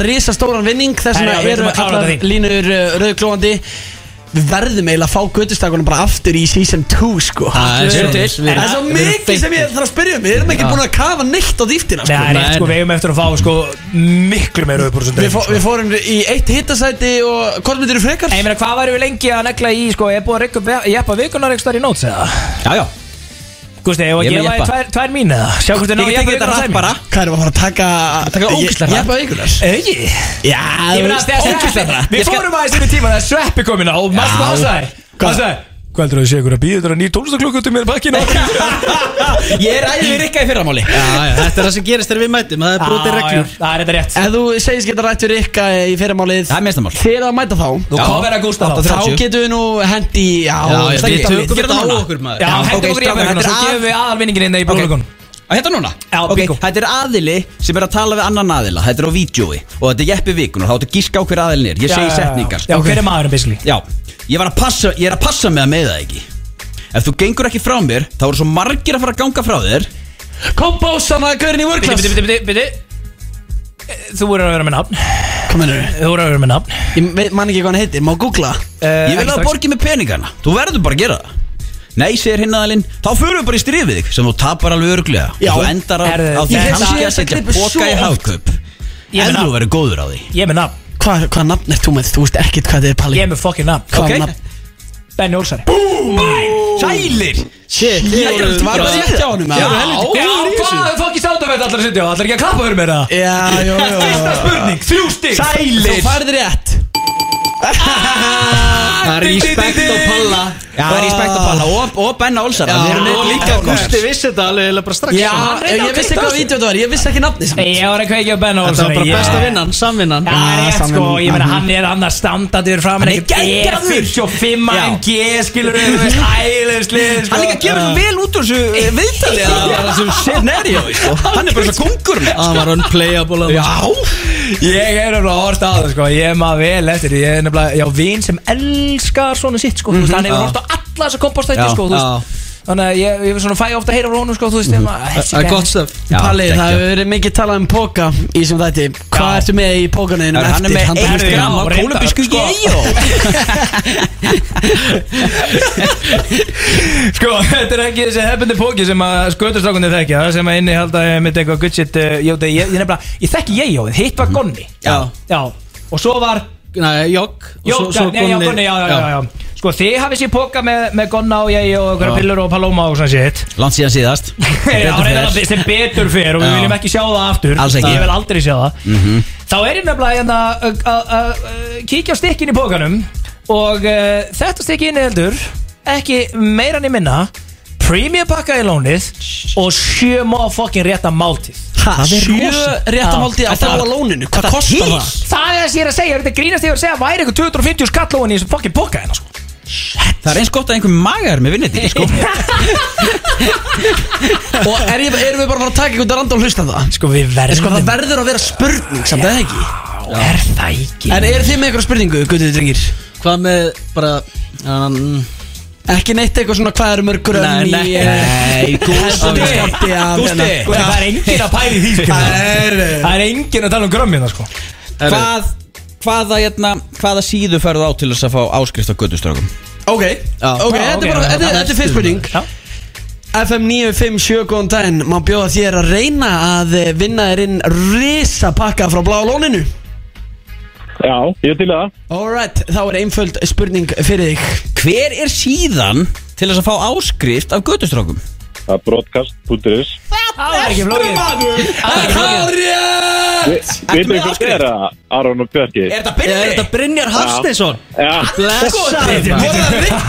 við verðum eiginlega að fá göttustakunum bara aftur í season 2 sko. Það er svo- Það er svo við erum mikið sem ég þarf að spyrja um. Við erum ekki búin að kafa neitt á dýftina sko. Nei, Nei, sko, við eigum eftir að fá sko miklu meira upp úr þessum Við, fó, við fórum í eitt hittasæti og hvað myndir þú frekar? Ég meina, hvað væri við lengi að negla í, sko, er búið að rekka upp jeppa vikunar ekki starf í nóts, eða? Já, já Gústi, ég var að er gefa þér tvær, tvær mín, eða? Sjá hvort þið ná Ég get jeppa tekið þetta vikunar rætt bara. Hvað erum við að fara að taka Taka ógeðslega hratt. Jeppa vikunar Egi Já, þegar ógeðslega Sveppi hratt. Við fórum aðeins yfir tíma þegar Sveppi kom inn á og maður hvað sagði Hvað? Sagði? Hvað heldur þú að sé ykkur að býða þetta nýr tónlistaklukkutum með bakkinu? Ég er æðið við Rikka í fyrramáli Já, já, Þetta er það sem gerist þegar við mætum Það er brotið reglur. Það er þetta rétt. Ef þú segist geta rætt við Rikka í fyrirmálið Það er mestamál Þegar að mæta þá. Þú kom vera Gústa þá Þá getum við nú hendi Já, Já, já, við tökum þetta það á okkur maður. Já, Já, ok, okkur í þetta Svo er gefum við aðalvinningin Að hérna núna? Já, Ok, bingo. Þetta er aðili sem er að tala við annan aðila. Þetta er á vídjói Og þetta er jeppi vikunar Þá áttu að gíska á hver aðilin er. Ég segi setningar. Já, hver er maðurinn basically? Já Ég var að passa Ég er að passa mig að með það ekki. Ef þú gengur ekki frá mér Þá eru svo margir að fara að ganga frá þér. Kompósana, gaurin í Biti, vörklass biti, biti, biti Þú voru að vera með nafn. Hvað mennur Þú? Voru að vera með nafn. Ég veit- man ekki hvað hann heitir, má googla? Ég vil að borgi með peningana. Þú verður bara að gera það. Nei, segir hinn aðalinn. Þá förum við bara í stríð við þig Sem þú tapar alveg örglega Já. Og þú endar á, Herðu, á því ég hef kannski séð að setja þetta klipp boka svo í oft. hafköp En meina- þú verður góður á því. Ég er með nafn Hvað hva nafn er þú með? Þú veist ekkert hvað þetta er Palli. Ég er með fokkin nafn. Hvað ok. nafn? Benni Olsari. Sælir! Shit, Ég þið voru- var bara rétt hjá honum Já, Já, hvað fokkin sátum við allar að sitja á? Allar ekki að klappa fyrir mér það? Já, jú, jú Fyrsta spurning, þrjú stík Þú færði rétt Það er respekt á Palla Já, það er respekt að palla Og, og Benna Olsara Við erum Og líka Gusti vissi þetta alveg bara strax. Já, ég vissi kveikja á vídeo þetta var Ég vissi ekki nafni samt. Ég var að kveikja á Benni Þetta var bara besta vinnan, samvinnan. Já, Já, rétt sko, ég meina hann er annars standardur fram Hann er geggjaður. E45 Já. AMG skilur við, þú veist, æðislið sko. Hann líka kemur svo vel út úr þessu eh, viðtali að það er þessu scenario sko. Hann er bara svo kongurinn Ég er nefnilega að horta á það sko Ég er maður vel eftir Ég er nefnilega, já, vin sem elskar svona sitt sko mm -hmm. Hann hefur Já. hort á alla þessa kompostætti sko þú veist. Þannig að ég, ég svona fæ ofta að heyra frá honum sko Þú veist, mm -hmm. Það er gott stöf Já, Palli, það hefur verið mikið talað um póka í þessum þætti. Hvað ertu með í pókanuðinu Hann er eftir? með Handa 1 hlustunum? gram af reyndar, kólumbísku sko. Sko, þetta er ekki þessi hefbundi póki sem að skötustrákunni þekkja sem að inni halda með eitthvað uh, Jó, það- ég, ég nefnilega, ég þekki ég jóið, hitt var Gonni. Já. Já, og svo var svo nei, já, Gonni- já, já, já Sko, þið hafið sér póka með, með Gonna og ég og einhverja pillur og Paloma og svona shit. Langt síðan síðast. Já, reyna, sem betur fer og við Já. viljum ekki sjá það aftur. Alls ekki. Ég vil aldrei sjá það. Þá er ég nefnilega hérna að- að að- að kíkja á stikkin í pókanum og uh, þetta stikki inni heldur ekki meira niður minna premium pakka í lónið og sjö motherfucking rétta máltíð. Ha, sjö réttamáldi Já. að fá á lóninu Hvað kostar það? Það? Er það sem ég er að segja, þetta grínast ég er að segja væri eitthvað 250 skall ofan í þessum fucking póka hérna sko Það er eins gott að einhver magar með vinniti sko. Og er ég, erum við bara að fara að taka einhvern randál hlusta það? Sko við verðum Sko það verður að vera spurning samt eða ekki Er það ekki? En eru þið með einhverja spurningu, guttið drengir? Hvað með bara um, Ekki neitt eitthvað svona hvað eru mörg grömm Nei, nei. Nei, Gústi Gústi það er engin að pæri því sko. Það er engin að tala um grömmina sko Hvað Hvaða, hérna, hvaða síðu ferðu á til þess að fá áskrift á göttustrákum? Ok, Já. ok, þetta er bara, þetta er- þetta er fyrst spurning Já. FM 957 góðan daginn Má bjóða þér að reyna að eh, vinna þér inn risa pakka frá bláa lóninu Já, ég til það Alright, þá er einföld spurning fyrir þig Hver er síðan til þess að fá áskrift af göttustrákum? Er broadcast.is Það er ekki flókið Það er flókið Veitum við hvað það er að Aron og Björki? Er þetta Er byrjið? þetta Brynjar Hafsteinsson? Já, Blessaður Voru maður. það þetta?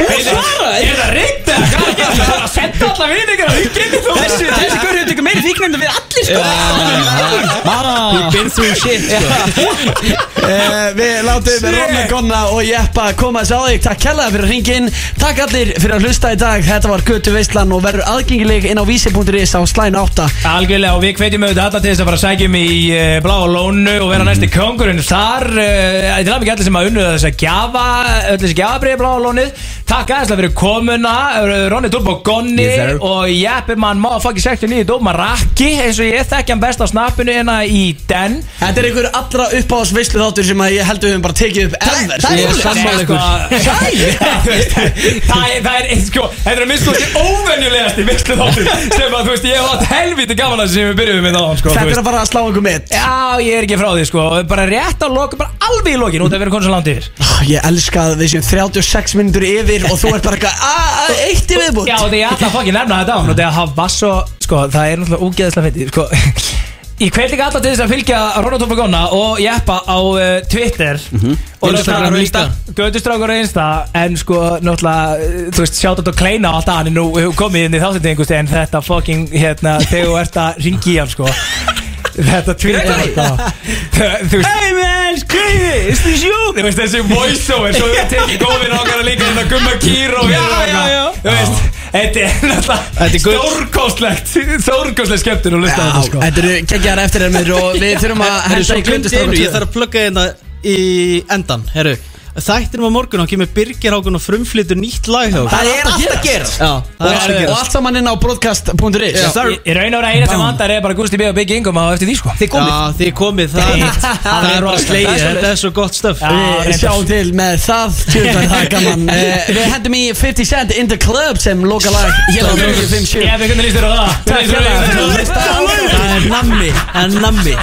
Voru það? Er það ringja? Hvað er það? Það er að senda alla vinningar að ringja inn í þú Þessi, þessi gaur hefur tekið meiri fíknefndu við allir sko You've been through shit sko. uh, Við látum Ronna Gonna og Jeppa koma þess á þig Takk kærlega fyrir að ringin Takk allir fyrir að hlusta í dag Þetta var Good Götu Veistlan og verður aðgengileg inn á vísi.is á slæn 8 Algjörlega og við hvetjum auðvitað alla til þess að fara að sækjum í uh, bláa lónu og vera næsti kongurinn þar uh, til að mikið allir sem að unnu þess að gjafa öll þessi gjafabrið bláa lónið. Takk aðeinslega fyrir komuna uh, Ronny Turbo Gonni Yes, og Jeppi mann motherfucking 69 Dóma Rakki eins og ég þekki hann best á snappinu hérna í den. Þetta er einhver allra uppáðs veislu þáttur sem að ég held að við höfum bara tekið upp ever. Það er sammála ykkur. Það er, það er, sko, þetta er að minnst kosti óvenjulegasti veistlu þáttur sem að, þú veist, ég hef átt helviti gaman að sem við byrjuðum með það, sko, Þetta er að fara að slá einhver mitt Já, ég er ekki frá því, sko, bara rétt á loku, bara alveg í lokin, út af að vera konum svo langt yfir. Ég elska að við séum 36 minnur yfir og þú ert bara eitthvað "Ah, ah, Eitt í viðbútt Já, og því ég ætla að fokkin nefna þetta á, og að það var svo, sko, það er náttúrulega úgeðslega fyndið, sko. Ég hvet ekki alltaf til þess að fylgja Ronald Topagonna og Jeppa á uh, Twitter? Og Instagram líka. Götustrákur á Insta en sko náttúrulega uh, þú veist sjátt á kleina og allt að hann er nú hefur komið inn í þáttingu en þetta fucking hérna þegar þú ert að ringi í hann sko. Þetta Twitter veist Hey man, skriði, is this you? Þú veist þessi voiceover svo við tekið góðin okkar að líka þetta gumma og já, já, já. Þú veist Þetta er Þetta náttúrulega er stórkostlegt Stórkostlegt skemmtun að lusta á þetta sko. Þetta eru geggjar eftir þeim og við þurfum að Herru, henda svo í göndustrákur ég þarf að plugga hérna í endan Herru, þættinum á morgun og kemur Birgir Hákun og frumflytur nýtt lag hjá okkur. Það er alltaf að gera. Já, það er alltaf að Og gera. Allt saman inn á broadcast.is í raun og veru eina sem vandar er bara Gusti B og Big Ingum á eftir því sko. Þið Já, þið komið, það er Það er rosa slegið. Þetta er svo gott stöf. Við sjáum til með það. Það er Eh, Við hendum í 50 Cent In the Club sem loka lag Hér á 357 Ég veit hvernig líst þér á það? Það. Það er nammi,